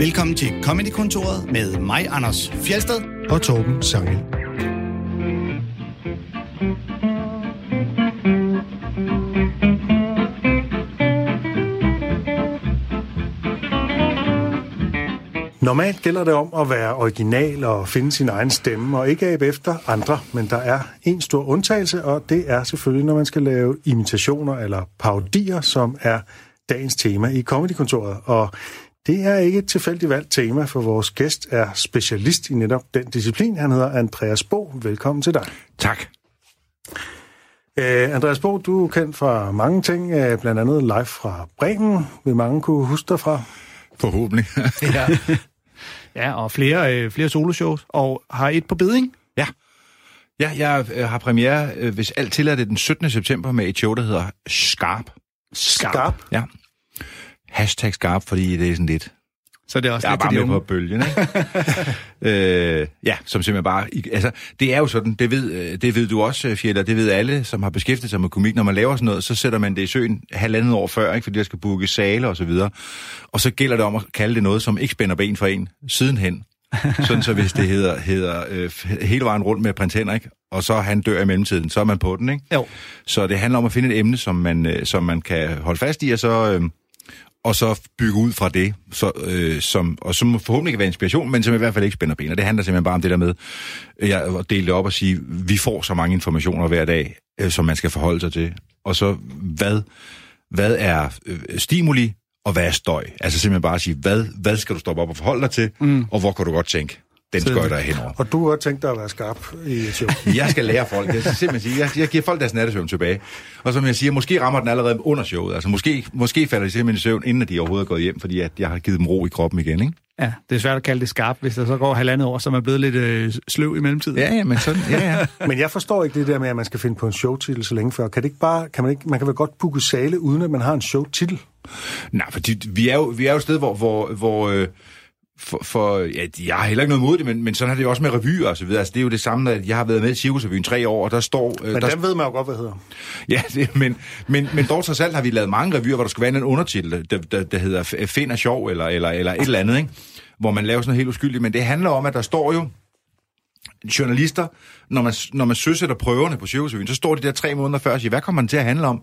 Velkommen til Comedy-kontoret med mig, Anders Fjelsted. og Torben Sangel. Normalt gælder det om at være original og finde sin egen stemme og ikke abe efter andre, men der er en stor undtagelse, og det er selvfølgelig, når man skal lave imitationer eller parodier, som er dagens tema i Comedykontoret. Og det er ikke et tilfældigt valgt tema, for vores gæst er specialist i netop den disciplin. Han hedder Andreas Bo. Velkommen til dig. Tak. Uh, Andreas Bo, du er kendt fra mange ting, uh, blandt andet live fra Bremen. Vil mange kunne huske dig fra? Forhåbentlig. Ja, ja og flere, øh, flere soloshows, og har et på beding. ja. Ja, jeg øh, har premiere, øh, hvis alt tillader det, den 17. september med et show, der hedder Skarp. Skarp. Ja. Hashtag Skarp, fordi det er sådan lidt... Så det er også Jeg er lidt til bare med på bølgen, ikke? øh, ja, som simpelthen bare... Altså, det er jo sådan, det ved, øh, det ved du også, Fjeller, det ved alle, som har beskæftiget sig med komik. Når man laver sådan noget, så sætter man det i søen halvandet år før, ikke? fordi der skal booke sale og så videre. Og så gælder det om at kalde det noget, som ikke spænder ben for en sidenhen. Sådan så hvis det hedder, hedder øh, hele vejen rundt med prins Henrik, og så han dør i mellemtiden, så er man på den, ikke? Jo. Så det handler om at finde et emne, som man, øh, som man kan holde fast i, og så, øh, og så bygge ud fra det, så, øh, som, og som forhåbentlig kan være inspiration, men som i hvert fald ikke spænder ben. Og det handler simpelthen bare om det der med øh, ja, at dele det op og sige, vi får så mange informationer hver dag, øh, som man skal forholde sig til. Og så, hvad, hvad er øh, stimuli, og hvad er støj? Altså simpelthen bare at sige, hvad, hvad skal du stoppe op og forholde dig til, mm. og hvor kan du godt tænke, den skøjter jeg henover. Og du har tænkt dig at være skarp i et show. Jeg skal lære folk. Jeg skal simpelthen sige, jeg, jeg giver folk deres nattesøvn tilbage. Og som jeg siger, måske rammer den allerede under showet. Altså måske, måske falder de simpelthen i søvn, inden de overhovedet er gået hjem, fordi at jeg har givet dem ro i kroppen igen, ikke? Ja, det er svært at kalde det skarpt, hvis der så går halvandet år, så er man blevet lidt øh, sløv i mellemtiden. Ja, ja, men sådan, ja, ja. Men jeg forstår ikke det der med, at man skal finde på en showtitel så længe før. Kan det ikke bare, kan man, ikke, man kan vel godt booke sale, uden at man har en showtitel? Nej, for vi er jo, vi er jo et sted, hvor, hvor, hvor øh, for, for, ja, jeg har heller ikke noget mod det, men, men sådan er det jo også med revyer og så videre. Altså, det er jo det samme, at jeg har været med i Cirkusrevyen tre år, og der står... Øh, Men der, dem ved man jo godt, hvad hedder. Ja, det, men, men, men dog trods alt har vi lavet mange revyer, hvor der skal være en undertitel, der, der, der hedder Find er sjov, eller, eller, eller et eller andet, ikke? hvor man laver sådan noget helt uskyldigt. Men det handler om, at der står jo journalister, når man, når man søsætter prøverne på Cirkusrevyen, så står de der tre måneder før og siger, hvad kommer den til at handle om?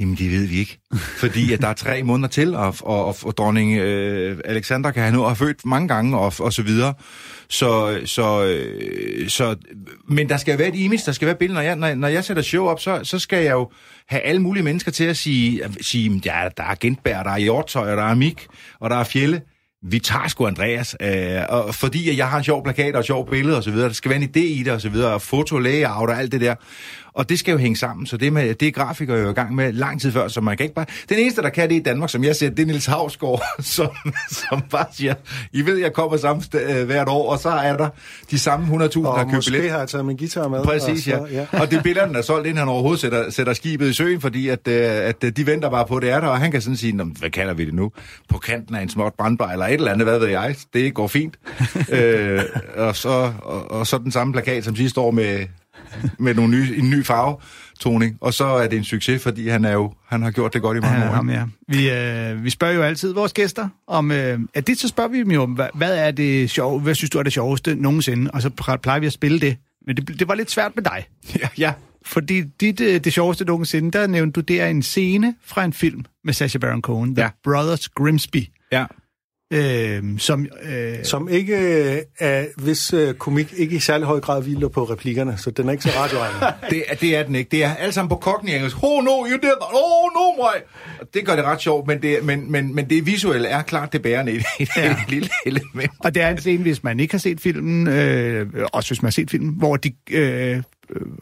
Jamen, det ved vi ikke. Fordi at der er tre måneder til, og, og, og, og dronning øh, Alexander kan han nu have født mange gange, og, og så videre. Så, så, øh, så, men der skal være et image, der skal være billeder. Når jeg, når, når jeg sætter show op, så, så skal jeg jo have alle mulige mennesker til at sige, at sige ja, der er Gentberg, der er Hjortøj, og der er Mik, og der er Fjelle. Vi tager sgu Andreas, øh, og fordi jeg har en sjov plakat og et sjovt billede og så videre, der skal være en idé i det og så videre, og foto, layout og alt det der. Og det skal jo hænge sammen, så det, med, det er grafikere jo i gang med lang tid før, så man kan ikke bare... Den eneste, der kan det i Danmark, som jeg ser, det er Nils Havsgaard, som, som bare siger, I ved, jeg kommer samme sted, øh, hvert år, og så er der de samme 100.000, der har købt måske billet. har jeg taget min guitar med. Præcis, og ja. så, Og det er billederne, der er solgt, inden han overhovedet sætter, sætter skibet i søen, fordi at, øh, at øh, de venter bare på, at det er der, og han kan sådan sige, "Nå, hvad kalder vi det nu? På kanten af en småt brandbar, eller et eller andet, hvad ved jeg. Det går fint. øh, og, så, og, og så den samme plakat, som sidste år med, med nogle nye, en ny farve toning, og så er det en succes, fordi han er jo han har gjort det godt i mange Ja, år. ham, ja. Vi, øh, vi spørger jo altid vores gæster om... Øh, at det så spørger vi dem jo om, hvad, hvad er det sjove, hvad synes du er det sjoveste nogensinde? Og så plejer vi at spille det. Men det, det var lidt svært med dig. Ja, ja. Fordi dit, øh, det sjoveste nogensinde, der nævnte du, det er en scene fra en film med Sacha Baron Cohen, The Ja. Brothers Grimsby, ja. Øh, som... Øh, Som ikke øh, er, hvis øh, komik ikke i særlig høj grad hviler på replikkerne, så den er ikke så radioegnet. Det, er- det er den ikke. Det er alt sammen på kokken i engelsk. Oh no, you did that. Oh no, my. Det gør det ret sjovt, men det, men, men, men det visuelle er klart det bærende i det, i det Ja. lille element. Og det er en scene, hvis man ikke har set filmen, øh, også hvis man har set filmen, hvor de, øh, øh,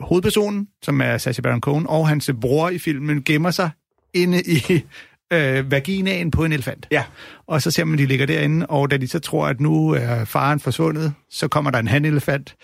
hovedpersonen, som er Sacha Baron Cohen, og hans bror i filmen, gemmer sig inde i øh, vaginaen på en elefant. Ja. Og så ser man, at de ligger derinde, og da de så tror, at nu er faren forsvundet, så kommer der en hanelefant,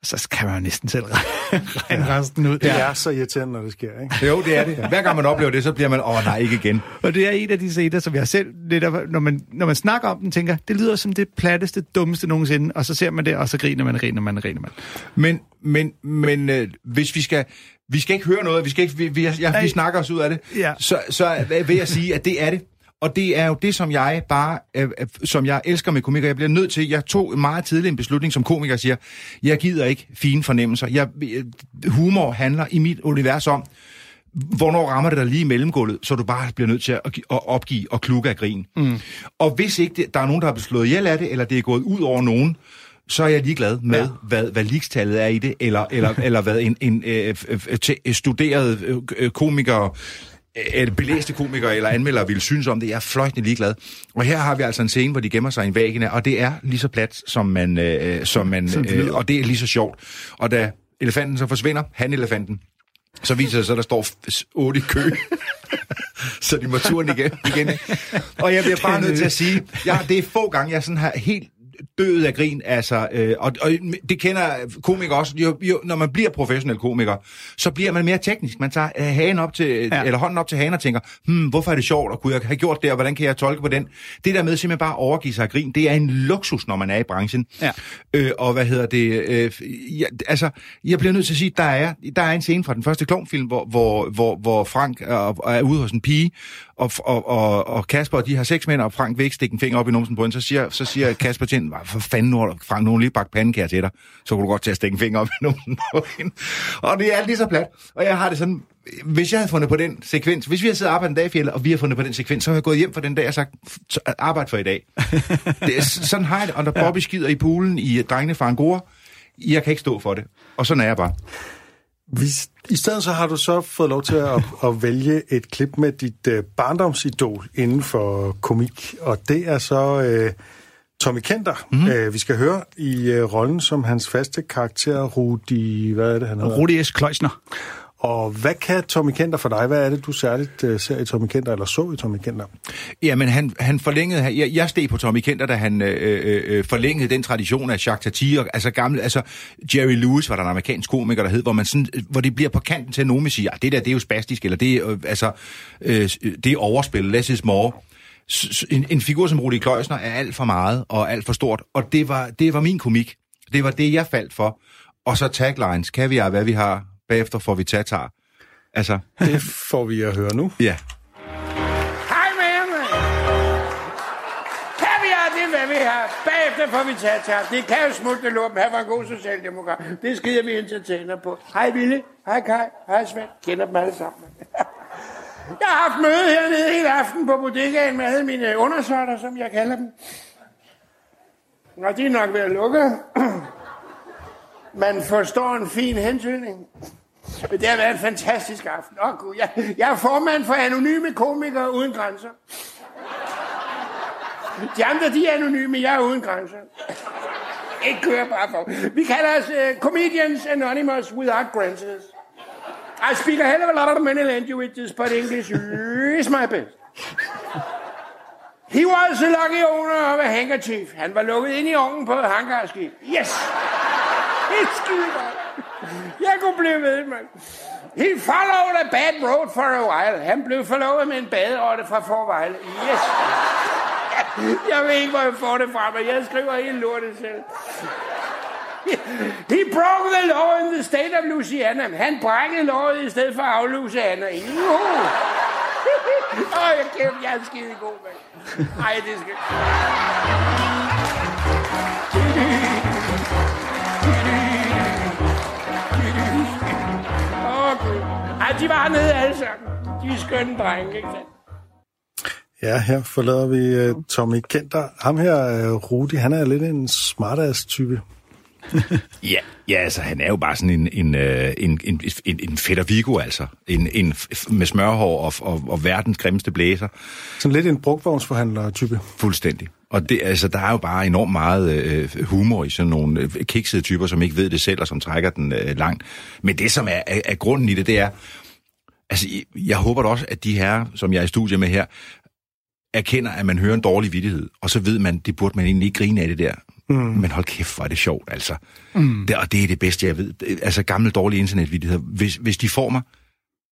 og så kan man næsten selv regne resten ud. Det er så irriterende, når det sker, ikke? Jo, det er det. Hver gang man oplever det, så bliver man, åh oh, nej, ikke igen. Og det er en af de scener, som jeg selv, lidt af, når, man, når man snakker om den, tænker, det lyder som det platteste, dummeste nogensinde, og så ser man det, og så griner man, griner man, griner man. Men, men, men øh, hvis vi skal... Vi skal ikke høre noget, vi, skal ikke, vi, vi, ja, vi snakker os ud af det. Ja. Så, så vil jeg sige, at det er det. Og det er jo det, som jeg bare, øh, øh, som jeg elsker med komikere. Jeg bliver nødt til, jeg tog meget tidlig en beslutning som komiker, siger, jeg gider ikke fine fornemmelser. Jeg, øh, humor handler i mit univers om, hvornår rammer det dig lige i mellemgulvet, så du bare bliver nødt til at, at opgive og klukke af grin. Mm. Og hvis ikke det, der er nogen, der har blevet slået ihjel af det, eller det er gået ud over nogen, så er jeg ligeglad med, ja. hvad, hvad ligestallet er i det, eller, eller, eller hvad en, en øh, øh, øh, studeret øh, øh, komiker, øh, eller belæste komikere eller anmeldere ville synes om det. Jeg er fløjtende ligeglad. Og her har vi altså en scene, hvor de gemmer sig i en væggene, og det er lige så plat, som man... Øh, som man øh, og det er lige så sjovt. Og da elefanten så forsvinder, han elefanten, så viser det sig, at der står otte i kø. så de må turen igen. igen. Og jeg bliver bare nødt til at sige, ja, det er få gange, jeg sådan har helt død af grin, altså, øh, og, og det kender komikere også, jo, jo, når man bliver professionel komiker, så bliver man mere teknisk, man tager øh, hagen op til, ja. Eller hånden op til hagen og tænker, hmm, hvorfor er det sjovt, og kunne jeg have gjort det, og hvordan kan jeg tolke på den? Det der med simpelthen bare at overgive sig af grin, det er en luksus, når man er i branchen. Ja. Øh, og hvad hedder det? Øh, ja, altså, jeg bliver nødt til at sige, der er, der er en scene fra den første klovnfilm, hvor, hvor, hvor, hvor Frank er, er ude hos en pige, og, og, og, og Kasper, de har seks mænd, og Frank vil ikke stikke en finger op i numsen på hende, så siger, så siger Kasper til hende, "Hvad for fanden nu, Frank, nu lige bagt pandekær til dig, så kunne du godt til at stikke en finger op i numsen på hende. Og det er lige så plat. Og jeg har det sådan, hvis jeg havde fundet på den sekvens, hvis vi havde siddet og arbejdet en dag i fjellet, og vi har fundet på den sekvens, så havde jeg gået hjem for den dag og sagt, "Så arbejde for i dag. det er, sådan har jeg det, og når Bobby skider i poolen i Drengene fra Angora, jeg kan ikke stå for det. Og sådan er jeg bare. Hvis, I stedet så har du så fået lov til at, at vælge et klip med dit uh, barndomsidol inden for komik, og det er så uh, Tommy Kenter, mm-hmm. uh, vi skal høre i uh, rollen som hans faste karakter, Rudi, hvad er det, han hedder? Rudi S. Kløjsner. Og hvad kan Tommy Kenter for dig? Hvad er det, du særligt øh, ser i Tommy Kenter, eller så i Tommy Kenter? Jamen, han, han forlængede... Jeg, jeg steg på Tommy Kenter, da han øh, øh, øh, øh forlængede den tradition af Jacques Tati, og, altså gamle... Altså, Jerry Lewis var der en amerikansk komiker, der hed, hvor, man sådan, hvor det bliver på kanten til, at nogen siger, ah, det der, det er jo spastisk, eller det er, øh, altså, øh, det er overspil, less is more. En, en figur som Rudi Kløjsner er alt for meget og alt for stort, og det var, det var min komik. Det var det, jeg faldt for. Og så taglines, kan vi have, hvad vi har, bagefter får vi tatar. Altså, Det får vi at høre nu. ja. Hej med jer, mand. Kaviar, det er hvad vi har. Bagefter får vi tage. Det kan jo smutte luppen. Han var en god socialdemokrat. Det skider vi entertainer på. Hej Ville. Hej Kai. Hej Svend. Kender dem alle sammen. Jeg har haft møde hernede hele aften på bodegaen med alle mine undersøgter, som jeg kalder dem. Og de er nok ved at lukke. Man forstår en fin hentydning. Men det har været en fantastisk aften. Åh oh, gud, jeg, jeg er formand for anonyme komikere uden grænser. De andre, de er anonyme, jeg er uden grænser. Ikke kører bare for. Vi kalder os uh, Comedians Anonymous Without Gränses. I speak a hell of a lot of many languages, but English is my best. He was the lucky owner of a handkerchief. Han var lukket ind i ovnen på et hangarskib. Yes! Det er skide godt. Jeg kunne blive ved, mand. He followed a bad road for a while. Han blev forlovet med en baderotte fra Forvejle. Yes! Jeg ved ikke, hvor jeg får det fra, men jeg skriver helt lortet selv. He broke the law in the state of Louisiana. Han brækkede lovet i stedet for at afluse Anna. Jo. Åh, jeg kæft, jeg er skide god, mand. Ej, det skal... de var nede alle sammen. De er skønne drenge, ikke sandt? Ja, her forlader vi uh, Tommy Kenter. Ham her, uh, Rudi, han er lidt en smartass-type. Ja, ja, altså han er jo bare sådan en, en, øh, en, en, en, en fætter Vigo, altså. En, en med smørhår og, og, og verdens grimmeste blæser. Sådan lidt en brugvognsforhandler-type. Fuldstændig. Og det, altså, der er jo bare enormt meget øh, humor i sådan nogle øh, kiksede typer, som ikke ved det selv, og som trækker den øh, langt. Men det, som er, er, er grunden i det, det er... Altså, jeg håber da også, at de her, som jeg er i studie med her, erkender, at man hører en dårlig vittighed, og så ved man, det burde man egentlig ikke grine af det der. Mm. Men hold kæft, hvor er det sjovt, altså. Mm. Det, og det er det bedste, jeg ved. Altså, gamle, dårlige internetvittigheder. Hvis, hvis de får mig,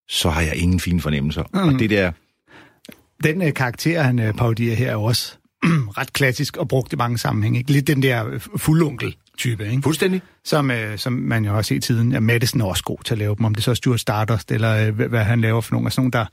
så har jeg ingen fine fornemmelser. Mm. Og det der... Den øh, karakter, han øh, parodierer her, er også ret klassisk og brugt i mange sammenhænge. Ikke? Lidt den der øh, fuldonkel-type, ikke? Fuldstændig. Som, øh, som man jo har set i tiden. Ja, Madison er også god til at lave dem, om det så er Stuart Stardust, eller øh, hvad- hvad han laver for nogle af sådan nogle, der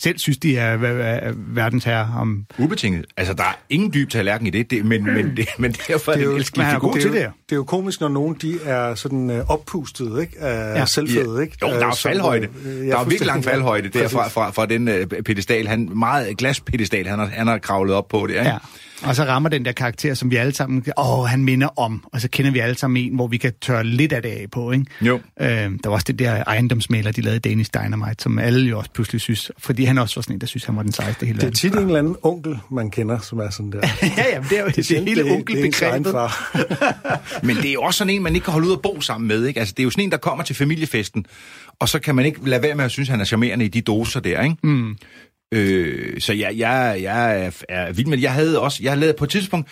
selv synes, de er, er, er verdens herre. Om... Ubetinget. Altså, der er ingen dyb tallerken i det, det men, men, det, men derfor er det, jo- elskelig men han er god det, til er det jo, her. det er jo komisk, når nogen de er sådan øh, oppustet, ikke? Af Ja. selvfede, ikke? Jo, der er Øh, jo som, faldhøjde. øh, der er jo virkelig lang faldhøjde der fra, fra, fra den uh, pedestal. Han, meget glaspedestal, han har, han har kravlet op på det. Ikke? Ja. Og så rammer den der karakter, som vi alle sammen... Åh, han minder om. Og så kender vi alle sammen en, hvor vi kan tørre lidt af det af på, ikke? Jo. Øh, der var også det der ejendomsmaler, de lavede Danish Dynamite, som alle jo også pludselig synes, fordi han også var sådan en, der synes, han var den sejeste hele Det er verden. tit en eller anden onkel, man kender, som er sådan der. ja, ja, det er jo det, det, hele det er egen onkelbegrebet. far. Men det er jo også sådan en, man ikke kan holde ud og bo sammen med. Ikke? Altså, det er jo sådan en, der kommer til familiefesten, og så kan man ikke lade være med at synes, han er charmerende i de doser der. Ikke? Mm. Øh, så jeg, jeg, jeg er, er vild med det. Jeg havde også, jeg lavede på et tidspunkt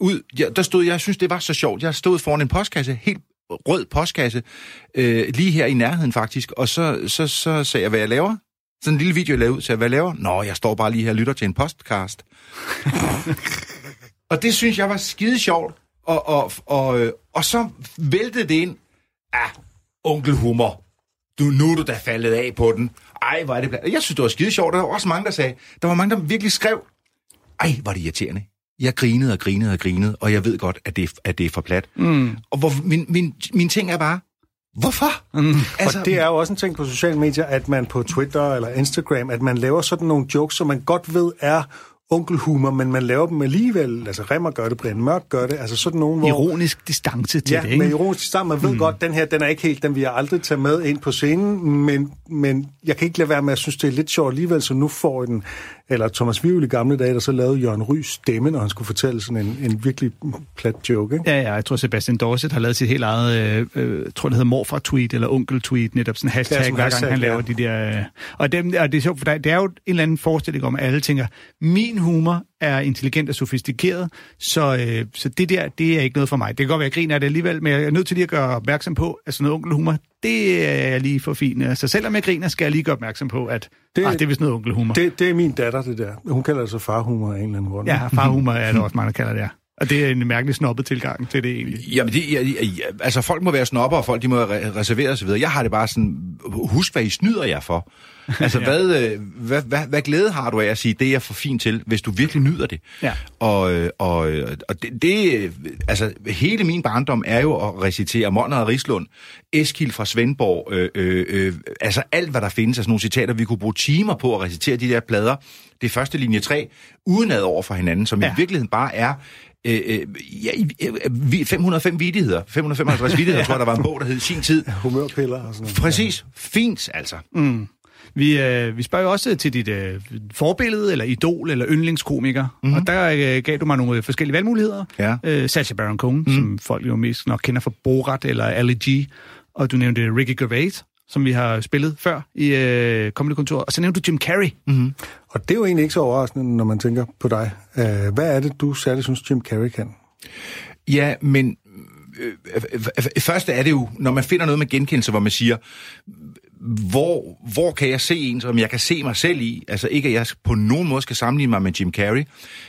ud, jeg, der stod, jeg synes, det var så sjovt. Jeg stod foran en postkasse, helt rød postkasse, øh, lige her i nærheden faktisk, og så, så, så sagde jeg, hvad jeg laver. Sådan en lille video, jeg lavede ud, så jeg, hvad jeg laver? Nå, jeg står bare lige her og lytter til en podcast. Og det synes jeg var skide sjovt. Og, og, og, øh, og så væltede det ind. Ah, onkelhumor. Du, nu er du da faldet af på den. Ej, hvor er det bla- Jeg synes, det var skide sjovt. Der var også mange, der sagde... Der var mange, der virkelig skrev... Ej, var det irriterende. Jeg grinede og grinede og grinede, og jeg ved godt, at det, er- at det er for plat. Mm. Og hvor, min, min, min ting er bare... Hvorfor? Mm. Altså, og det er jo også en ting på sociale medier, at man på Twitter eller Instagram, at man laver sådan nogle jokes, som man godt ved er onkelhumor, men man laver dem alligevel. Altså Remmer gør det, Brian Mørk gør det. Altså sådan nogen, hvor... Ironisk distance til Ja, det, ikke? med ironisk sammen. Man ved mm. godt, den her, den er ikke helt, den vil jeg aldrig tage med ind på scenen, men, men jeg kan ikke lade være med, at synes, det er lidt sjovt alligevel, så nu får jeg den, eller Thomas Vivl i gamle dage, der så lavede Jørgen Rys stemme, når han skulle fortælle sådan en, en virkelig plat joke, ikke? Ja, ja, jeg tror Sebastian Dorset har lavet sit helt eget, øh, øh, tror det hedder morfar-tweet eller onkel-tweet, netop sådan hashtag, Ja, som hver hashtag, gang han ja. laver de der... Øh, og, dem, og det er sjovt, for der, det er jo en eller anden forestilling om, at alle tænker, min humor er intelligent og sofistikeret, så, øh, så det der, det er ikke noget for mig. Det kan godt være, at jeg griner af det alligevel, men jeg er nødt til lige at gøre opmærksom på, at sådan noget onkelhumor, det er jeg lige for fin. Så selvom jeg griner, skal jeg lige gøre opmærksom på, at det, Det- ah, det er vist noget onkelhumor. Det, Det, det er min datter, det der. Hun kalder det så farhumor af en eller anden grund. ja, farhumor er der også mange, der kalder det. ja. Og det er en mærkelig snobbet tilgang til det egentlig. Jamen, det, jeg, jeg, altså folk må være snopper, og folk de må re- reservere osv. Jeg har det bare sådan, husk hvad I snyder jer for. Altså, ja. hvad, øh, hvad, hvad, hvad glæde har du af at sige, det er jeg for fint til, hvis du virkelig nyder det? Ja. Og, øh, og, og det, det, altså, hele min barndom er jo at recitere Monner og Rislund, Eskild fra Svendborg, øh, øh, øh, altså alt, hvad der findes af sådan nogle citater, vi kunne bruge timer på at recitere de der plader, det er første linje 3, uden ad over for hinanden, som ja. Ja. i virkeligheden bare er øh, øh, ja, i- øh, vi- 505 vidigheder, 555 vidigheder, tror jeg, der var en bog, der hed Sin Tid. Humørpiller og sådan noget. Præcis. Fint, altså. Vi, øh, vi spørger jo også til dit øh, forbillede, eller idol, eller yndlingskomiker. Mm-hmm. Og der øh, gav du mig nogle forskellige valgmuligheder. Ja. Øh, Sacha Baron Cohen, mm. som folk jo mest nok kender fra Borat eller Ali G. Og du nævnte Ricky Gervais, som vi har spillet før i øh, Comedy Kontor. Og så nævnte du Jim Carrey. Mm. Og det er jo egentlig ikke så overraskende, når man tænker på dig. Uh, hvad er det, du særligt synes, Jim Carrey kan? Ja, men øh, øh, øh, først er det jo, når man finder noget med genkendelse, hvor man siger, hvor, hvor kan jeg se en, som jeg kan se mig selv i? Altså ikke, at jeg på nogen måde skal sammenligne mig med Jim Carrey,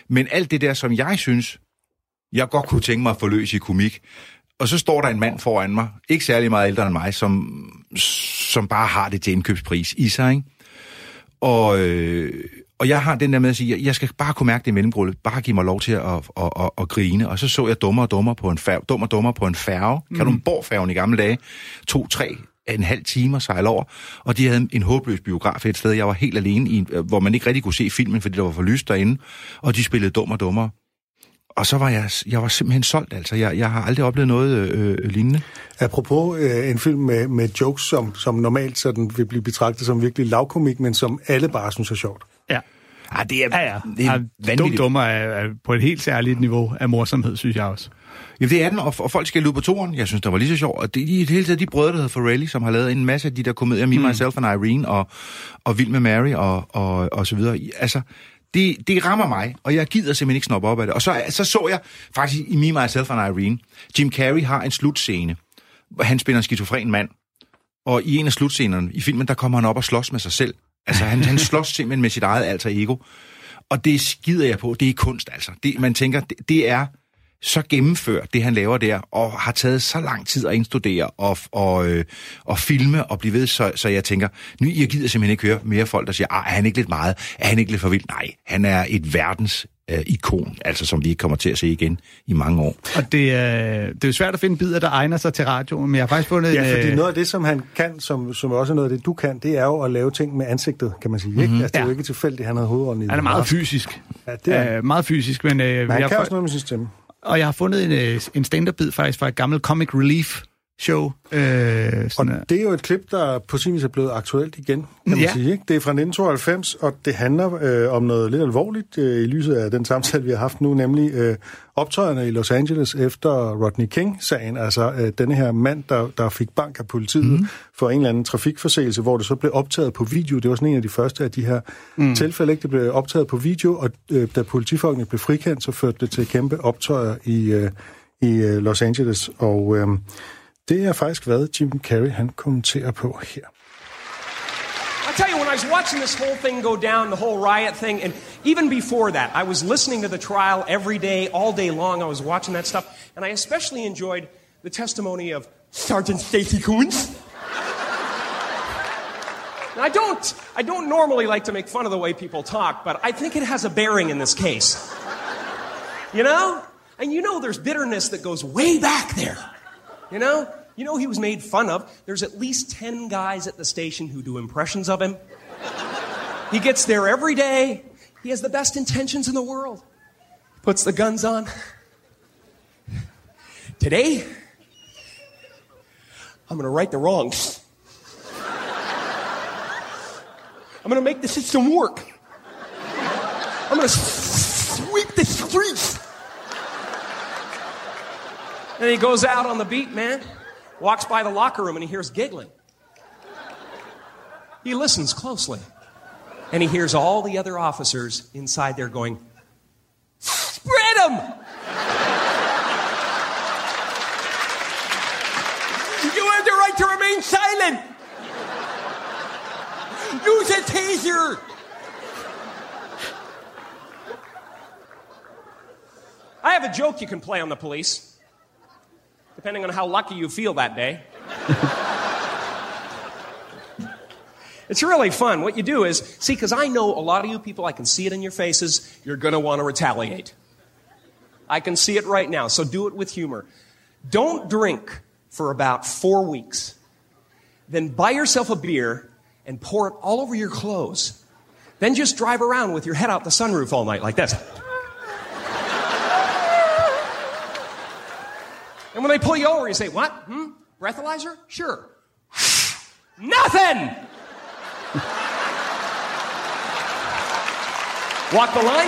men alt det der, som jeg synes, jeg godt kunne tænke mig at få løs i komik. Og så står der en mand foran mig, ikke særlig meget ældre end mig, som, som bare har det til indkøbspris i sig, ikke? Og, øh, og jeg har den der med at sige, jeg skal bare kunne mærke det i mellemgrullet, bare give mig lov til at, at, at, at, at grine. Og så så jeg dummer og dummer på en færge, dummer og dummer på en færge. Mm. Kan du Borgfærgen i gamle dage? To, tre, en halv time at sejle over. Og de havde en håbløs biograf et sted. Jeg var helt alene, i, hvor man ikke rigtig kunne se filmen, fordi der var for lyst derinde. Og de spillede dummer og dummer. Og så var jeg, jeg var simpelthen solgt, altså. Jeg, jeg har aldrig oplevet noget øh, øh, lignende. Apropos øh, en film med, med jokes, som, som normalt sådan vil blive betragtet som virkelig lavkomik, men som alle bare synes er sjovt. Ja. Ah, det er, Ja, ja. det er ja Dum vanvittigt. Dummer er, er på et helt særligt niveau af morsomhed, synes jeg også. Ja, det er den, og, og folk skal ud på toren. Jeg synes, det var lige så sjovt. Og det er i det hele taget de brødre, der hedder Farrelly, som har lavet en masse af de der komedier, Me, mm. Myself and Irene, og, og Vild med Mary, og, og, og så videre. Altså, det, det rammer mig, og jeg gider simpelthen ikke snoppe op af det. Og så, så så jeg faktisk i Me, Myself and Irene, Jim Carrey har en slutscene, hvor han spiller en skizofren mand. Og i en af slutscenerne i filmen, der kommer han op og slås med sig selv. Altså, han, han slås simpelthen med sit eget alter ego. Og det skider jeg på. Det er kunst, altså. Det, man tænker, det, det er så gennemført, det han laver der, og har taget så lang tid at indstudere og, og, øh, og filme og blive ved, så, så jeg tænker, nu jeg gider simpelthen ikke høre mere folk, der siger, ah, er han ikke lidt meget? Er han ikke lidt for vild? Nej, han er et verdens øh, ikon, altså som vi ikke kommer til at se igen i mange år. Og det, er, det er jo svært at finde bidder, der egner sig til radioen, men jeg har faktisk fundet... Ja, fordi øh, noget af det, som han kan, som, som også er noget af det, du kan, det er jo at lave ting med ansigtet, kan man sige. Ikke? Altså, det er jo Ja. ikke tilfældigt, at han havde hovedånden i Han er meget fysisk. Ja, det er. Øh, meget fysisk, men... Øh, Men han jeg, kan har- også noget med sin stemme. Og jeg har fundet en, øh, en stand-up-bid faktisk fra et gammelt Comic Relief show. Øh, Og sådan, øh, det er jo et klip, der på sin vis er blevet aktuelt igen, kan man Ja. sige. Ikke? Det er fra 1992, og det handler øh, om noget lidt alvorligt øh, i lyset af den samtale, vi har haft nu, nemlig øh, optøjerne i Los Angeles efter Rodney King-sagen. Altså øh, denne her mand, der, der fik bank af politiet mm. for en eller anden trafikforseelse, hvor det så blev optaget på video. Det var sådan en af de første af de her mm. tilfælde, ikke? det blev optaget på video, og øh, da politifolkene blev frikendt, så førte det til kæmpe optøjer i, øh, i øh, Los Angeles. Og øh, det er faktisk, hvad Jim Carrey han kommenterer på her. I'll tell you, when I was watching this whole thing go down, the whole riot thing, and even before that, I was listening to the trial every day, all day long. I was watching that stuff, and I especially enjoyed the testimony of Sergeant Stacy Coons. Now, I don't, I don't normally like to make fun of the way people talk, but I think it has a bearing in this case. You know? And you know there's bitterness that goes way back there. You know? You know he was made fun of. There's at least 10 guys at the station who do impressions of him. He gets there every day. He has the best intentions in the world. Puts the guns on. Today, I'm going to right the wrongs. I'm going to make the system work. I'm going to sweep the streets. And he goes out on the beat, man, walks by the locker room, and he hears giggling. He listens closely, and he hears all the other officers inside there going, Spread them! You have the right to remain silent! Use a taser! I have a joke you can play on the police depending on how lucky you feel that day. it's really fun. What you do is, see, because I know a lot of you people, I can see it in your faces, you're going to want to retaliate. I can see it right now, so do it with humor. Don't drink for about four weeks. Then buy yourself a beer and pour it all over your clothes. Then just drive around with your head out the sunroof all night like this. And when they pull you over, you say, What? Hmm? Breathalyzer? Sure. Nothing! Walk the line?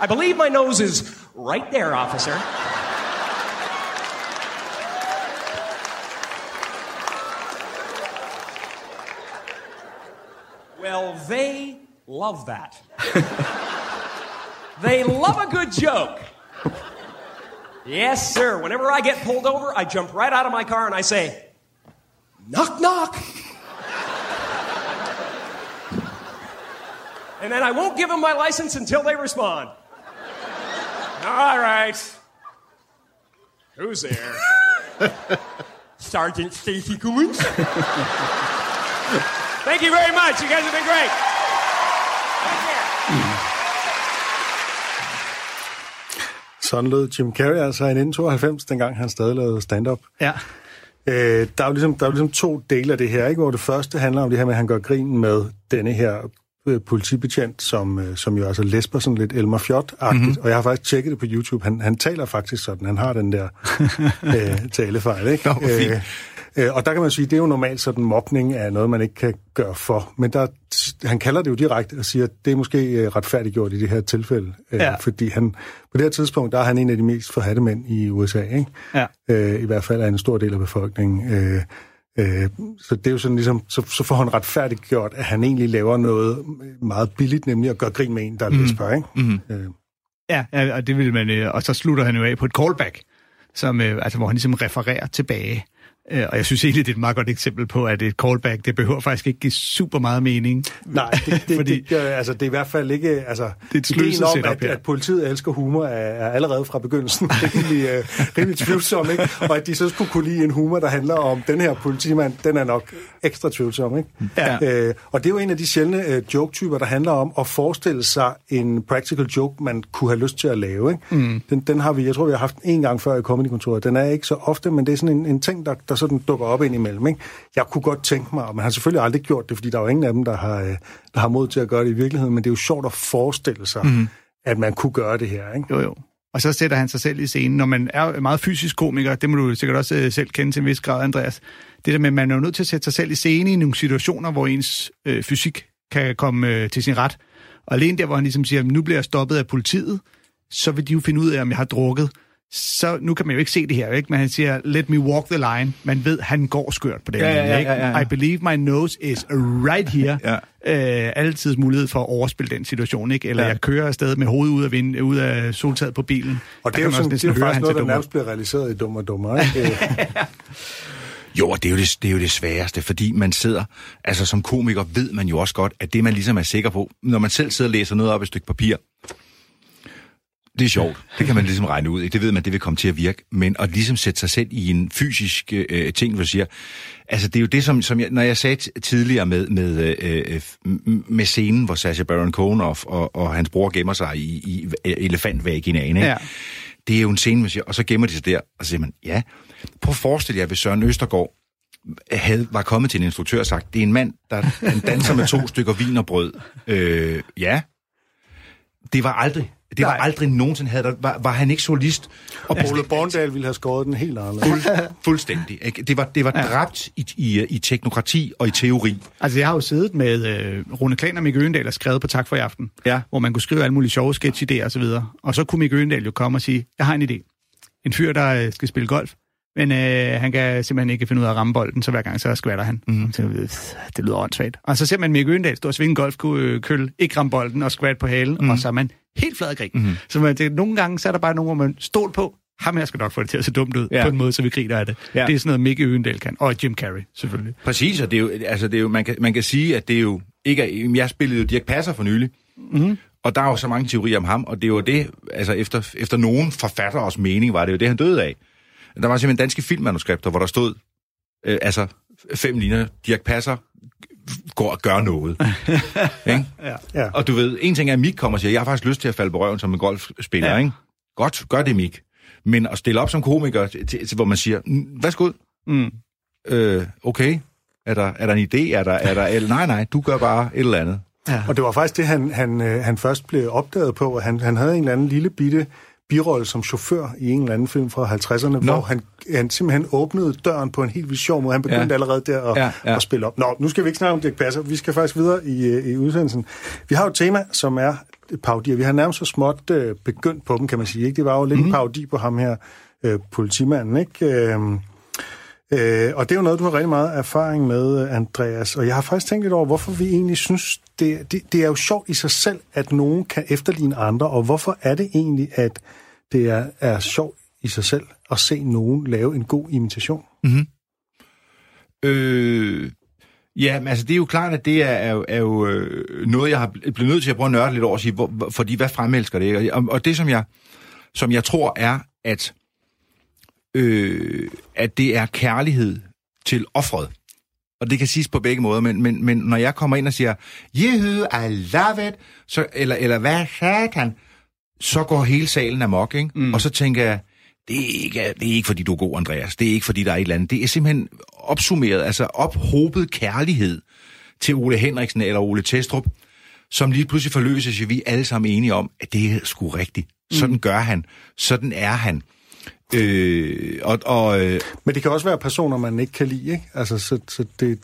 I believe my nose is right there, officer. Well, they love that. They love a good joke. Yes, sir. Whenever I get pulled over, I jump right out of my car and I say, knock, knock. and then I won't give them my license until they respond. All right. Who's there? Sergeant Stacy Coons. Thank you very much. You guys have been great. Take care. Sådan lød Jim Carrey altså i 1992, dengang han stadig lavede stand-up. ja. Øh, der, er jo ligesom, der er jo ligesom to dele af det her, ikke? hvor det første handler om det her med, at han gør grin med denne her øh, politibetjent, som, øh, som jo altså lesber sådan lidt Elmer Fjot-agtigt, Mhm. mm-hmm. og jeg har faktisk tjekket det på YouTube. Han, han taler faktisk sådan, han har den der øh, talefejl, ikke? Nå, fint. Øh, og der kan man sige, det er jo normalt sådan mobning af noget, man ikke kan gøre for. Men der, han kalder det jo direkte og siger, at det er måske øh, retfærdiggjort i det her tilfælde. Øh, Ja. Fordi han, på det her tidspunkt, der er han en af de mest forhatte mænd i USA, ikke? Ja. øh, i hvert fald af en stor del af befolkningen. Øh, øh, så det er jo sådan ligesom, så, så får han retfærdigt gjort, at han egentlig laver noget meget billigt, nemlig at gøre grin med en, der er mm. lesber, ikke? Øh, Ja, ja, og det vil man, og så slutter han jo af på et callback, som, altså, hvor han ligesom refererer tilbage og jeg synes egentlig, det er et meget godt eksempel på, at et callback, det behøver faktisk ikke give super meget mening. Nej, det, det, Fordi- det, det, altså, det er i hvert fald ikke... Altså, Det er et om, setup at, her. at politiet elsker humor, er, er allerede fra begyndelsen rimelig, uh, rimelig tvivlsom, ikke? Og at de så skulle kunne lide en humor, der handler om den her politimand, den er nok ekstra tvivlsom, ikke? Ja. Øh, og det er jo en af de sjældne uh, joke-typer, der handler om at forestille sig en practical joke, man kunne have lyst til at lave, ikke? Mm. Den, den har vi, jeg tror, vi har haft en gang før i Comedy-kontoret. Den er ikke så ofte, men det er sådan en, en ting, der, der sådan dukker op ind imellem, ikke? Jeg kunne godt tænke mig, og man har selvfølgelig aldrig gjort det, fordi der er jo ingen af dem, der har, øh, der har mod til at gøre det i virkeligheden, men det er jo sjovt at forestille sig, mm. at man kunne gøre det her, ikke? Jo, jo. Og så sætter han sig selv i scenen. Når man er meget fysisk komiker, det må du sikkert også øh, selv kende til en vis grad, Andreas. Det der med, at man er nødt til at sætte sig selv i scene i nogle situationer, hvor ens øh, fysik kan komme øh, til sin ret. Og alene der, hvor han ligesom siger, nu bliver jeg stoppet af politiet, så vil de jo finde ud af, om jeg har drukket. Så nu kan man jo ikke se det her, ikke? men han siger, let me walk the line. Man ved, han går skørt på den Ja, ja, linje, ja, ikke? ja, ja. I believe my nose is right here. Ja. Øh, altid mulighed for at overspille den situation, ikke? Eller Ja. ja. jeg kører afsted med hovedet ud af, vind, ud af soltaget på bilen. Og det er jo, sådan, også det er høre, faktisk noget, der nærmest bliver realiseret i Dum og Dummer, ikke? Jo, og det er jo det, det er jo det sværeste, fordi man sidder, altså som komiker ved man jo også godt, at det man ligesom er sikker på, når man selv sidder og læser noget op i et stykke papir, det er sjovt. Det kan man ligesom regne ud. Ikke? Det ved man, det vil komme til at virke. Men at ligesom sætte sig selv i en fysisk øh, ting, hvor du siger, altså det er jo det, som, som jeg, når jeg sagde tidligere med, med, øh, øh, med scenen, hvor Sacha Baron Cohen og, og, og hans bror gemmer sig i, i elefantvæginaen, ikke? Ja. Det er jo en scene, man siger, og så gemmer de sig der, og så siger man, ja, prøv at forestille jer, hvis Søren Østergaard havde, var kommet til en instruktør og sagt, det er en mand, der han danser med to stykker vin og brød. Øh, ja, det var aldrig, det var Nej. aldrig nogensinde, havde der, var, var han ikke solist? Og Ole Borndal ville have skåret den helt anderledes. Fuld, fuldstændig. Ikke? Det var, det var dræbt i, i, i teknokrati og i teori. Altså, jeg har jo siddet med øh, Rune Klan og Mikke Øgendal og skrevet på Tak for i aften, Ja. hvor man kunne skrive alle mulige sjove sketch-idéer og så videre. Og så kunne Mikke Øgendal jo komme og sige, jeg har en idé. En fyr, der øh, skal spille golf, men øh, han kan simpelthen ikke finde ud af at ramme bolden, så hver gang så skvatter han. Mm. Så, øh, det lyder åndssvagt. Og så ser man Mikke Øgendal stå og svinge golfkøl, ikke ramme bolden og skvat på halen, mm. og så er man helt flad grin. Mm. Så man, det, nogle gange så er der bare nogen, hvor man stol på, ham her skal nok få det til at se dumt ud, Ja. på en måde, så vi griner af det. Ja. Det er sådan noget, Mikke Øgendal kan. Og Jim Carrey, selvfølgelig. Præcis, og det er jo, altså det er jo, man, kan, man kan sige, at det er jo ikke... er- Jeg spillede jo Dirk Passer for nylig, mm. og der er jo så mange teorier om ham, og det er jo det, altså efter, efter nogen forfatteres mening, var det jo det, han døde af. Der var simpelthen danske filmmanuskripter, hvor der stod, øh, altså fem linjer, Dirk Passer går og gør noget. ikke? Ja. Og du ved, en ting er, at Mik kommer og siger, jeg har faktisk lyst til at falde på røven som en golfspiller, ja. Ja. ikke? Godt, gør det, Mik. Men at stille op som komiker, til, til, hvor man siger, "Mm, værsgo, Mm. øh, okay, er der, er der en idé? Er der, er der, eller, nej, nej, du gør bare et eller andet. Og det var faktisk det, han, han, øh, han først blev opdaget på. at Han, han havde en eller anden lille bitte birolle som chauffør i en eller anden film fra 50'erne, Nå. hvor han, han simpelthen åbnede døren på en helt vildt sjov måde. Han begyndte Ja. allerede der at, Ja, ja, at spille op. Nå, nu skal vi ikke snakke om Dirk Passer. Vi skal faktisk videre i, øh, i udsendelsen. Vi har jo et tema, som er parodier. Vi har nærmest så småt øh, begyndt på dem, kan man sige. Ikke? Det var jo lidt Mhm. mm-hmm. en parodi på ham her, øh, politimanden. Ikke? Øh, Øh, og det er jo noget, du har rigtig meget erfaring med, Andreas. Og jeg har faktisk tænkt lidt over, hvorfor vi egentlig synes, det, det, det er jo sjovt i sig selv, at nogen kan efterligne andre. Og hvorfor er det egentlig, at det er, er sjovt i sig selv at se nogen lave en god imitation? Mm-hmm. Øh, ja, men altså det er jo klart, at det er, er, er jo øh, noget, jeg har blevet nødt til at prøve at nørde lidt over og sige, hvor, hvor- fordi hvad fremelsker det? Og, og det, som jeg, som jeg tror, er, at, øh, at det er kærlighed til offret. Og det kan siges på begge måder, men, men, men når jeg kommer ind og siger, Jehu, I love it, så, eller, eller hvad satan, så går hele salen amok, ikke? Mm. Og så tænker jeg, det er, ikke, det er ikke, fordi du er god, Andreas. Det er ikke, fordi der er et eller andet. Det er simpelthen opsummeret, altså ophobet kærlighed til Ole Henriksen eller Ole Testrup, som lige pludselig forløses, og vi er alle sammen enige om, at det er sgu rigtigt. Sådan gør han. Sådan er han. Øh, og, og, øh, Men det kan også være personer, man ikke kan lide, ikke? Altså, så, så det,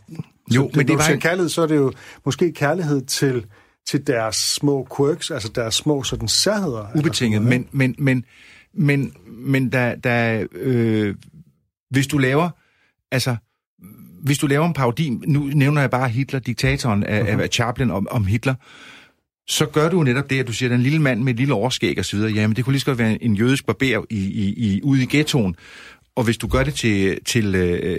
Jo, så det, men det var en- kærlighed, så er det jo måske kærlighed til, til deres små quirks, altså deres små sådan særheder. ubetinget, sådan men, men, men, men, men da, da, øh, hvis du laver, altså, hvis du laver en parodi, nu nævner jeg bare Hitler, diktatoren af, uh-huh. af Chaplin om, om Hitler, så gør du netop det, at du siger, den lille mand med et lille overskæg videre, jamen det kunne lige så godt være en jødisk barber i, i, i, ude i ghettoen, og hvis du gør det til, til, øh,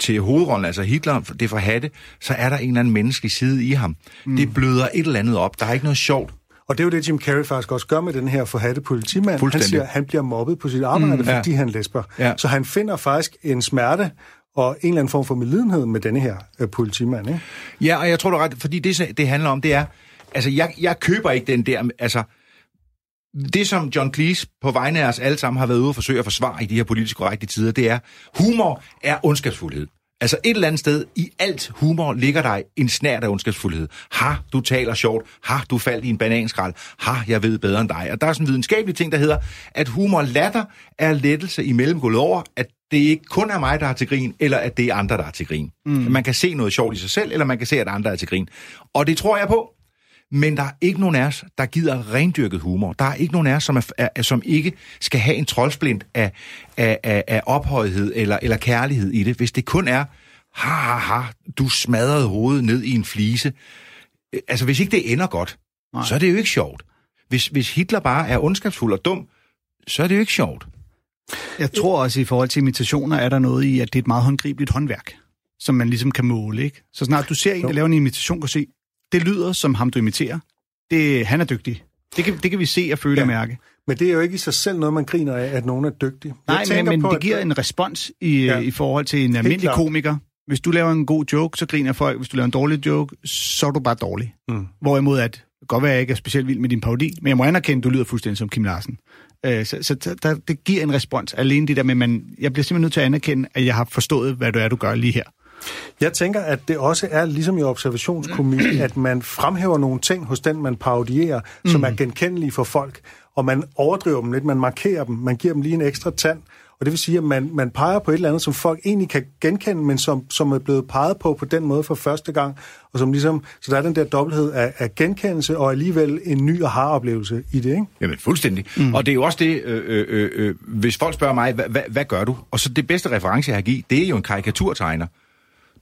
til hovedrollen, altså Hitler, det for hatte, så er der en eller anden menneskelig side i ham. Mm. Det bløder et eller andet op. Der er ikke noget sjovt. Og det er jo det, Jim Carrey faktisk også gør med den her forhatte politimand. Han siger, han bliver mobbet på sit arbejde, mm, ja. fordi han lesber. Ja. Så han finder faktisk en smerte og en eller anden form for medlidenhed med denne her øh, politimand. Ikke? Ja, og jeg tror du ret, fordi det, det handler om, det er, altså jeg, jeg køber ikke den der, altså det som John Cleese på vegne af os alle sammen har været ude og forsøge at forsvare i de her politisk korrekte tider, det er, humor er ondskabsfuldhed. Altså et eller andet sted i alt humor ligger der en snært af ondskabsfuldhed. Ha, du taler sjovt. Ha, du faldt i en bananskrald. Ha, jeg ved bedre end dig. Og der er sådan en videnskabelig ting, der hedder, at humor latter er lettelse imellem gået over, at det ikke kun er mig, der er til grin, eller at det er andre, der er til grin. Mm. Man kan se noget sjovt i sig selv, eller man kan se, at andre er til grin. Og det tror jeg på. Men der er ikke nogen af os, der gider rendyrket humor. Der er ikke nogen af os, som, er, er, som ikke skal have en troldsplint af, af, af, af ophøjethed eller, eller kærlighed i det. Hvis det kun er, ha, ha, ha, du smadrede hovedet ned i en flise. Altså, hvis ikke det ender godt, Nej. så er det jo ikke sjovt. Hvis, hvis Hitler bare er ondskabsfuld og dum, så er det jo ikke sjovt. Jeg tror også, i forhold til imitationer, er der noget i, at det er et meget håndgribeligt håndværk, som man ligesom kan måle, ikke? Så snart du ser en, der laver en imitation, kan se, det lyder som ham, du imiterer. Det, han er dygtig. Det kan, det kan vi se og føle ja. og mærke. Men det er jo ikke i sig selv noget, man griner af, at nogen er dygtig. Nej, men, men på, det at- giver en respons i, Ja. i forhold til en almindelig komiker. Hvis du laver en god joke, så griner folk. Hvis du laver en dårlig joke, så er du bare dårlig. Mm. Hvorimod at, godt være, at jeg ikke er specielt vild med din parodi, men jeg må anerkende, at du lyder fuldstændig som Kim Larsen. Øh, så så der- der, det giver en respons. Alene det der med, man, jeg bliver simpelthen nødt til at anerkende, at jeg har forstået, hvad det er, du gør lige her. Jeg tænker, at det også er ligesom i observationskomik, at man fremhæver nogle ting hos den, man parodierer, mm. som er genkendelige for folk, og man overdriver dem lidt, man markerer dem, man giver dem lige en ekstra tand, og det vil sige, at man, man peger på et eller andet, som folk egentlig kan genkende, men som, som er blevet peget på på den måde for første gang, og som ligesom, så der er den der dobbelthed af, af genkendelse, og alligevel en ny aha-oplevelse i det, ikke? Jamen fuldstændig. Mm. Og det er jo også det, øh, øh, øh, øh, hvis folk spørger mig, hvad, hvad, hvad gør du? Og så det bedste reference, jeg har givet, det er jo en karikaturtegner.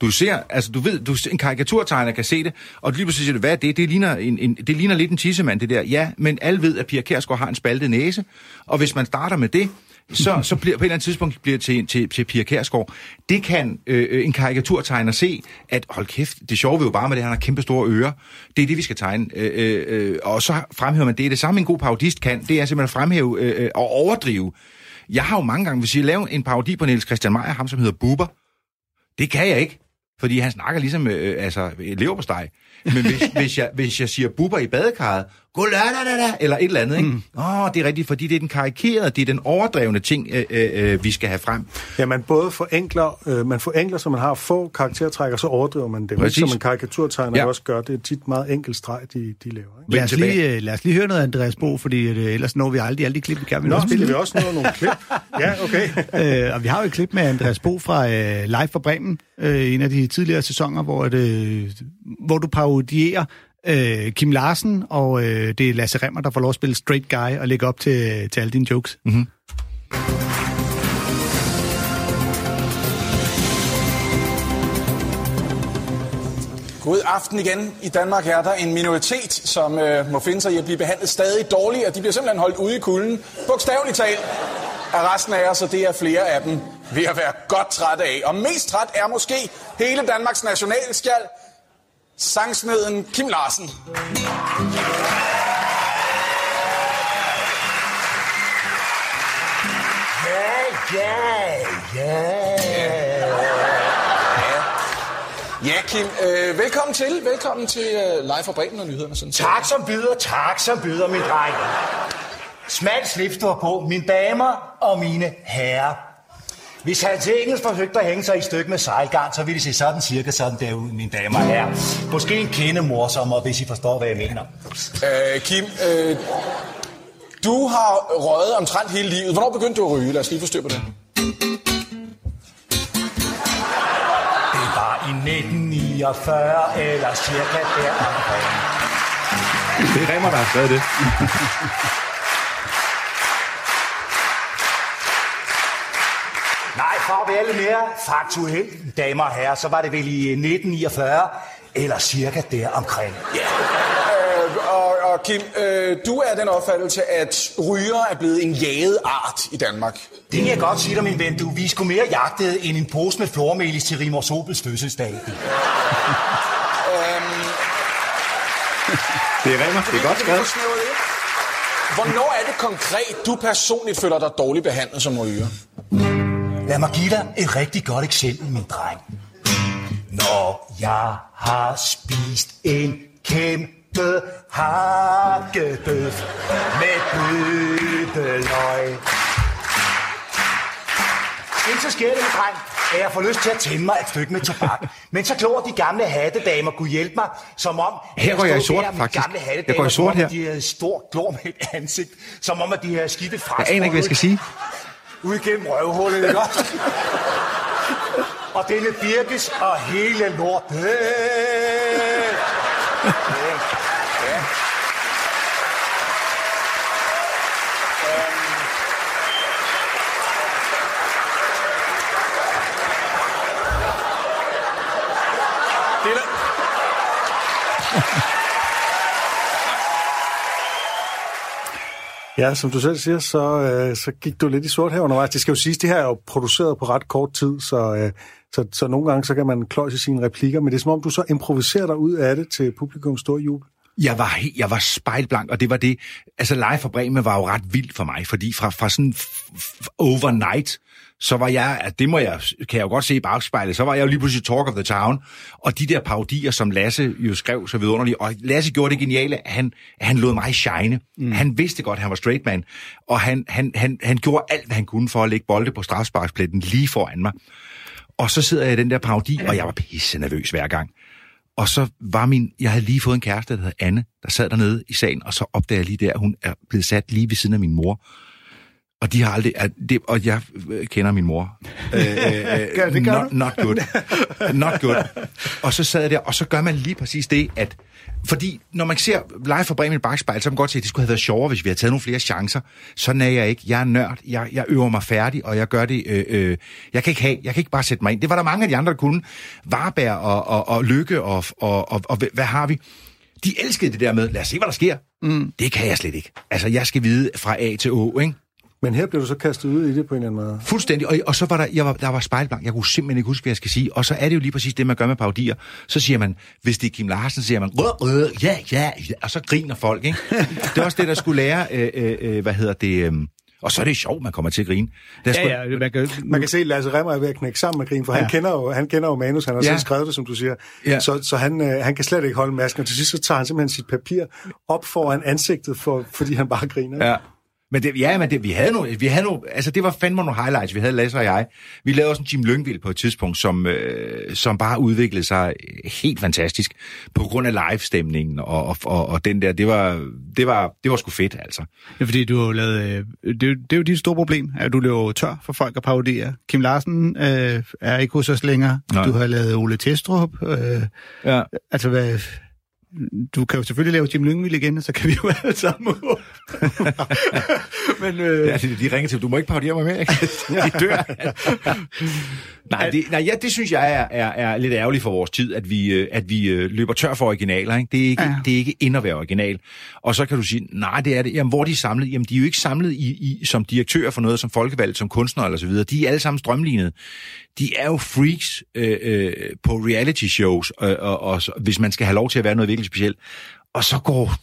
Du ser, altså du ved, du, en karikaturtegner kan se det, og lige pludselig siger du, hvad er det? Det ligner, en, en, det ligner lidt en tissemand, det der. Ja, men alle ved, at Pia Kærsgaard har en spaltet næse, og hvis man starter med det, så, så bliver på et eller andet tidspunkt bliver det til, til, til Pia Kærsgaard. Det kan øh, øh, en karikaturtegner se, at hold kæft, det sjove ved jo bare med det, han har kæmpe store ører. Det er det, vi skal tegne. Øh, øh, øh, og så fremhæver man det. Det samme en god parodist kan, det er simpelthen at fremhæve øh, øh, og overdrive. Jeg har jo mange gange, hvis jeg laver en parodi på Niels Christian Meyer, ham som hedder Buber, det kan jeg ikke, fordi han snakker ligesom øh, altså, leverpostej. Men hvis, hvis, jeg, hvis jeg siger buber i badekarret, god lørdag, da, da, eller et eller andet, ikke? Mm. Åh, det er rigtigt, fordi det er den karikerede, det er den overdrevne ting, øh, øh, vi skal have frem. Ja, man både forenkler, øh, man forenkler, så man har få karaktertræk, og så overdriver man dem. Præcis. Som en karikaturtegner Ja. også gør. Det er tit meget enkelt streg, de, de laver. Ikke? Lad os, lige, øh, lad os lige høre noget af Andreas Bo, fordi øh, ellers når vi aldrig alle de klip, vi gerne vil Nå, spille. vi også nå nogle klip? Ja, okay. øh, og vi har jo et klip med Andreas Bo fra øh, Live fra Bremen, øh, en af de tidligere sæsoner, hvor, det, hvor du parodierer øh, Kim Larsen, og øh, det er Lasse Remmer, der får lov at spille straight guy og lægge op til, til alle dine jokes. Mm-hmm. God aften igen. I Danmark er der en minoritet, som øh, må finde sig i at blive behandlet stadig dårligt, og de bliver simpelthen holdt ude i kulden, bogstaveligt talt, af resten af os, og det er flere af dem ved at være godt træt af. Og mest træt er måske hele Danmarks nationalskjald, sangsmeden Kim Larsen. Ja, Kim, øh, velkommen til. Velkommen til øh, Live fra Bremen og nyhederne. Sådan. Tak som byder, tak som byder, min dreng. Smal slips du har på, mine damer og mine herrer. Hvis Hans Engels forsøgte at hænge sig i stykke med sejlgarn, så ville det se sådan cirka sådan der ud, mine damer og herrer. Måske en kende morsommere, hvis I forstår, hvad jeg mener. Øh, Kim, øh, du har røget omtrent hele livet. Hvornår begyndte du at ryge? Lad os lige få styr på det. Det var i 1949 eller cirka der. Det er Remmer, der har skrevet det. For at være lidt mere faktuel, damer og herrer, så var det vel i 1949 eller cirka der omkring. Øh, og, og Kim, øh, du er den opfattelse, at ryger er blevet en jaget art i Danmark. Det kan jeg godt sige dig, min ven. Du, vi er sgu mere jagtet end en pose med flormelis til Rimor Sobels fødselsdag. Det er Remmer. Det er godt skrevet. Hvornår er det konkret, du personligt føler dig dårligt behandlet som ryger? Lad mig give dig et rigtig godt eksempel, min dreng. Når jeg har spist en kæmpe hakkebøf med bødeløg. Ikke så sker det, min dreng, at jeg får lyst til at tænde mig et stykke med tobak. Men så klår de gamle hattedamer kunne hjælpe mig, som om... Her går jeg i sort, der faktisk. Gamle Jeg går i sort her. De havde stor glor med et ansigt, som om, at de havde skidt et Jeg aner ikke, hvad jeg skal sige ud gennem røvhullet, ikke også? og denne birkes og hele lortet. Ja, som du selv siger, så, øh, så gik du lidt i sort her undervejs. Det skal jo siges, det her er jo produceret på ret kort tid, så, øh, så, så nogle gange så kan man kløjse sine replikker, men det er som om, du så improviserer dig ud af det til publikums store jubel. Jeg var, jeg var spejlblank, og det var det. Altså, live fra Bremen var jo ret vildt for mig, fordi fra, fra sådan f- f- overnight, så var jeg, at det må jeg, kan jeg jo godt se i bagspejlet, så var jeg jo lige pludselig talk of the town, og de der parodier, som Lasse jo skrev så vidunderligt, og Lasse gjorde det geniale, at han, at han lod mig shine. Mm. Han vidste godt, at han var straight man, og han, han, han, han gjorde alt, hvad han kunne for at lægge bolde på strafsparkspletten lige foran mig. Og så sidder jeg i den der parodi, og jeg var pisse nervøs hver gang. Og så var min, jeg havde lige fået en kæreste, der hed Anne, der sad dernede i sagen, og så opdagede jeg lige der, at hun er blevet sat lige ved siden af min mor. Og de har aldrig, at det, og jeg øh, kender min mor. Øh, øh, det gør not, not good. Not good. Og så sad jeg der, og så gør man lige præcis det, at fordi når man ser live fra Bremen i bagspejl, så kan man godt se, at det skulle have været sjovere, hvis vi havde taget nogle flere chancer. Sådan er jeg ikke. Jeg er nørd. Jeg, jeg øver mig færdig, og jeg gør det... Øh, øh, jeg kan ikke have, jeg kan ikke bare sætte mig ind. Det var der mange af de andre, der kunne. Varberg og, og, og Lykke og, og, og, og, hvad- hvad har vi? De elskede det der med, lad os se, hvad der sker. Mm. Det kan jeg slet ikke. Altså, jeg skal vide fra A til Å, ikke? Men her blev du så kastet ud i det på en eller anden måde. Fuldstændig. Og, og så var der, jeg var, der var spejlblank. Jeg kunne simpelthen ikke huske, hvad jeg skal sige. Og så er det jo lige præcis det, man gør med parodier. Så siger man, hvis det er Kim Larsen, så siger man, rød, rød, ja, ja, ja, og så griner folk, ikke? Det er også det, der skulle lære, øh, øh, øh, hvad hedder det, øh, og så er det sjovt, man kommer til at grine. Der skulle, Ja, ja, man kan, Man kan se, at Lasse Remmer er ved at knække sammen med grin, for ja. han, Ja. kender jo, han kender jo manus, han har ja. Ja. selv skrevet det, som du siger. Ja. Så, så han, øh, han kan slet ikke holde masken, og til sidst så tager han simpelthen sit papir op foran ansigtet, for, fordi han bare griner. Ja. Men det, ja, men det, vi havde nogle, vi havde nogle, altså det var fandme nogle highlights, vi havde Lasse og jeg. Vi lavede også en Jim Lyngvild på et tidspunkt, som, øh, som bare udviklede sig helt fantastisk, på grund af live-stemningen og, og, og, og den der, det var, det var, det var sgu fedt, altså. Ja, fordi du har lavet... Øh, det, det er jo dit store problem, at du løber tør for folk at parodere. Kim Larsen øh, er ikke hos os længere. Nej. Du har lavet Ole Testrup. Øh, Ja. altså, hvad, du kan jo selvfølgelig lave Jim Lyngvild igen, og så kan vi jo alle sammen. Men øh, Ja, de, de ringer til, du må ikke parodiere mig mere, ikke? De dør. nej, det, nej ja, det synes jeg er, er, er lidt ærgerligt for vores tid, at vi, øh, at vi øh, løber tør for originaler. Ikke? Det, er ikke, Ja. det er ikke ind at være original. Og så kan du sige, nej, det er det. Jamen, hvor er de samlet? Jamen, de er jo ikke samlet i, i, som direktører for noget, som folkevalgt, som kunstnere eller så videre. De er alle sammen strømlignet. De er jo freaks øh, øh, på reality shows, øh, og, og, så, hvis man skal have lov til at være noget virkelig specielt. Og så går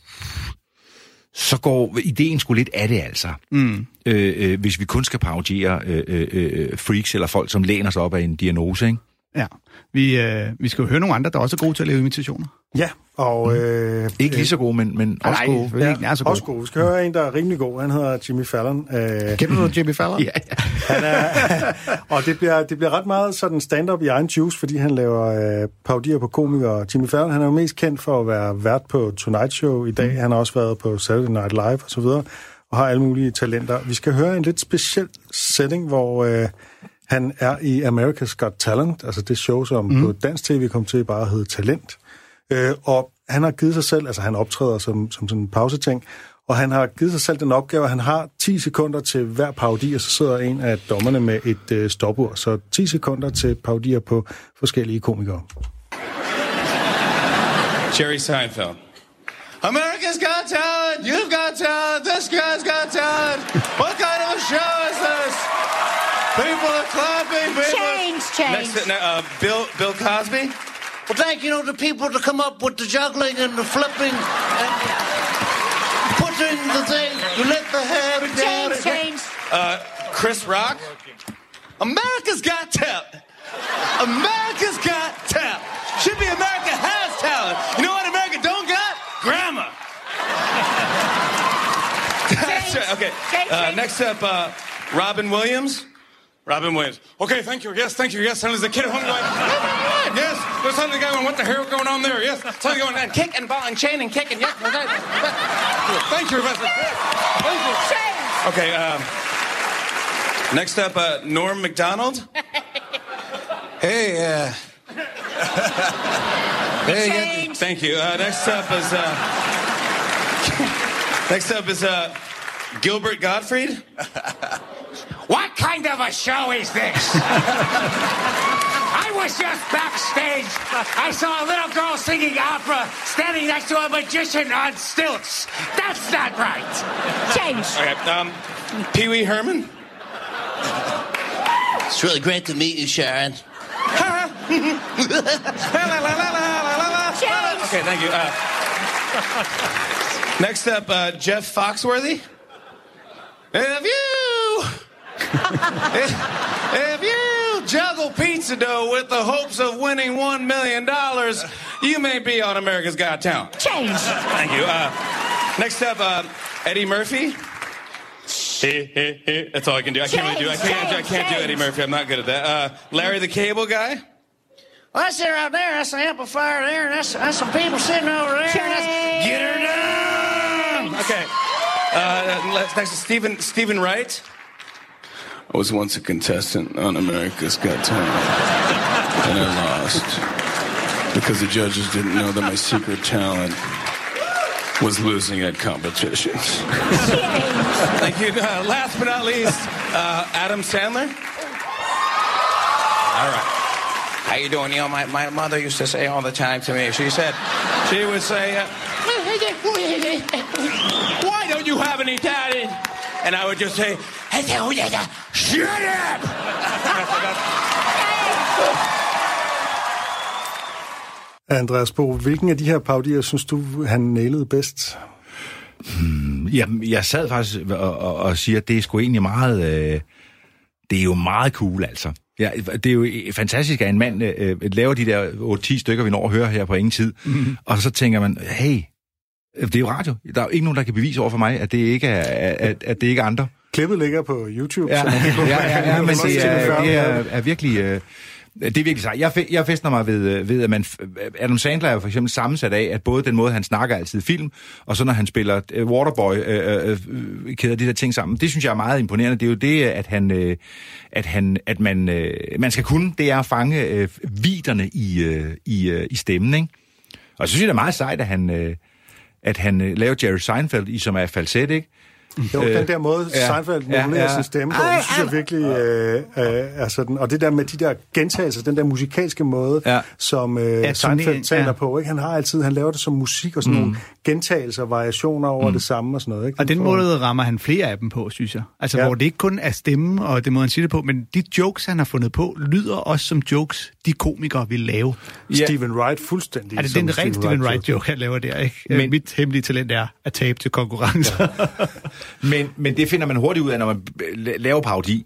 så går ideen sgu lidt af det altså. Mm. Øh, øh, hvis vi kun skal parodiere øh, øh, øh, freaks eller folk, som læner sig op af en diagnose, ikke? Ja, vi, øh, vi skal jo høre nogle andre, der også er gode til at lave imitationer. Ja, og... Øh, Ikke lige så gode, men, men også Nej, gode. selvfølgelig ikke nær så også gode. god. Vi skal høre en, der er rimelig god. Han hedder Jimmy Fallon. Øh, Kender du Jimmy Fallon? Ja, ja. Han er, og det bliver, det bliver ret meget sådan stand-up i egen juice, fordi han laver øh, parodier på komikere. Jimmy Fallon, han er jo mest kendt for at være vært på Tonight Show i dag. Han har også været på Saturday Night Live og så videre, og har alle mulige talenter. Vi skal høre en lidt speciel setting, hvor øh, han er i America's Got Talent, altså det show, som mm. på dansk tv kom til bare at hedde Talent. Øh, og han har givet sig selv, altså han optræder som, som sådan en pauseting, og han har givet sig selv den opgave, at han har 10 sekunder til hver parodi, og så sidder en af dommerne med et øh, stopur. Så 10 sekunder til parodier på forskellige komikere. Jerry Seinfeld. America's got talent. You've got talent. This guy's got talent. What kind of a show is this? People are clapping. People Change, change. Next, to- uh, Bill Bill Cosby. Well, thank you know the people to come up with the juggling and the flipping and putting the thing. You let the hair down. Change, change. Uh, Chris Rock. America's got talent. America's got talent. Should be America has talent. You know what America don't got? Grammar. That's right. Okay. Uh, next up, uh, Robin Williams. Robin Williams. Okay, thank you. Yes, thank you. Yes, son, there's a kid at home going, oh yes, there's something going on. What the hell going on there? Yes, something going on. Kick and ball and chain and kick and yes. Thank you, Professor. Thank you. Okay, um, next up, uh, Norm McDonald. hey, uh, hey, yeah, thank you. Uh, next up is, uh, next up is, uh, Gilbert Gottfried. What kind of a show is this? I was just backstage. I saw a little girl singing opera standing next to a magician on stilts. That's not right. Change. Okay, um, Pee Wee Herman. It's really great to meet you, Sharon. Okay, thank you. Uh, next up, uh, Jeff Foxworthy. If you, if, if you juggle pizza dough with the hopes of winning one million dollars, you may be on America's Got Talent. Change. Thank you. Uh, next up, uh, Eddie Murphy. That's all I can do. I can't really do. I can't. I can't do Eddie Murphy. I'm not good at that. Uh, Larry the Cable Guy. Well, that's there out there. That's the amplifier there. and That's, that's some people sitting over there. and That's, Get her down. Okay. Uh, let's- next is Stephen Stephen Wright. I was once a contestant on America's Got Talent, and I lost because the judges didn't know that my secret talent was losing at competitions. Thank you. Uh, last but not least, uh, Adam Sandler. All right. How you doing? You know, my, my mother used to say all the time to me, she said, she would say, uh, don't you have any talent? And I would just say, shut up! Andreas Bo, hvilken af de her parodier synes du, han nailede bedst? Jamen, jeg sad faktisk og, og, og siger, at det er sgu egentlig meget... Øh, det er jo meget cool, altså. Ja, det er jo fantastisk, at en mand øh, laver de der 8-10 stykker, vi når at høre her på ingen tid. Mm-hmm. Og så tænker man, hey, det er jo radio. Der er jo ikke nogen, der kan bevise over for mig, at det ikke er, at, at det ikke er andre. Klippet ligger på YouTube. Ja, så man ja, ja, ja, men det er, det er, er virkelig... Øh, det er virkelig sejt. Jeg, jeg fester mig ved, øh, ved, at man... Adam Sandler er for eksempel sammensat af, at både den måde, han snakker altid film, og så når han spiller øh, Waterboy, øh, øh, øh, kæder de der ting sammen. Det synes jeg er meget imponerende. Det er jo det, at han... Øh, at, han, at man, øh, man skal kunne, det er at fange øh, viderne i, øh, i, øh, i stemmen, ikke? Og så synes jeg, det er meget sejt, at han, øh, at han øh, laver Jerry Seinfeld i, som er falset, ikke? Jo, Øh, den der måde, ja, Seinfeld ja, modulerer ja. sin stemme på, det synes jeg virkelig øh, øh, er sådan. Og det der med de der gentagelser, den der musikalske måde, Ja. som øh, turnering, Seinfeld taler ja. på, ikke? han har altid, han laver det som musik og sådan mm. nogle gentagelser, variationer over mm. det samme og sådan noget. Ikke? Og den får- måde rammer han flere af dem på, synes jeg. Altså, Ja. ja. hvor det ikke kun er stemmen og det måde, han siger det på, men de jokes, han har fundet på, lyder også som jokes, de komikere vil lave. Stephen Wright fuldstændig. Er det som den rent Steven Wright joke, han laver der, ikke? Men, Mit hemmelige talent er at tabe til konkurrencer. Men, men det finder man hurtigt ud af, når man la- laver parodi,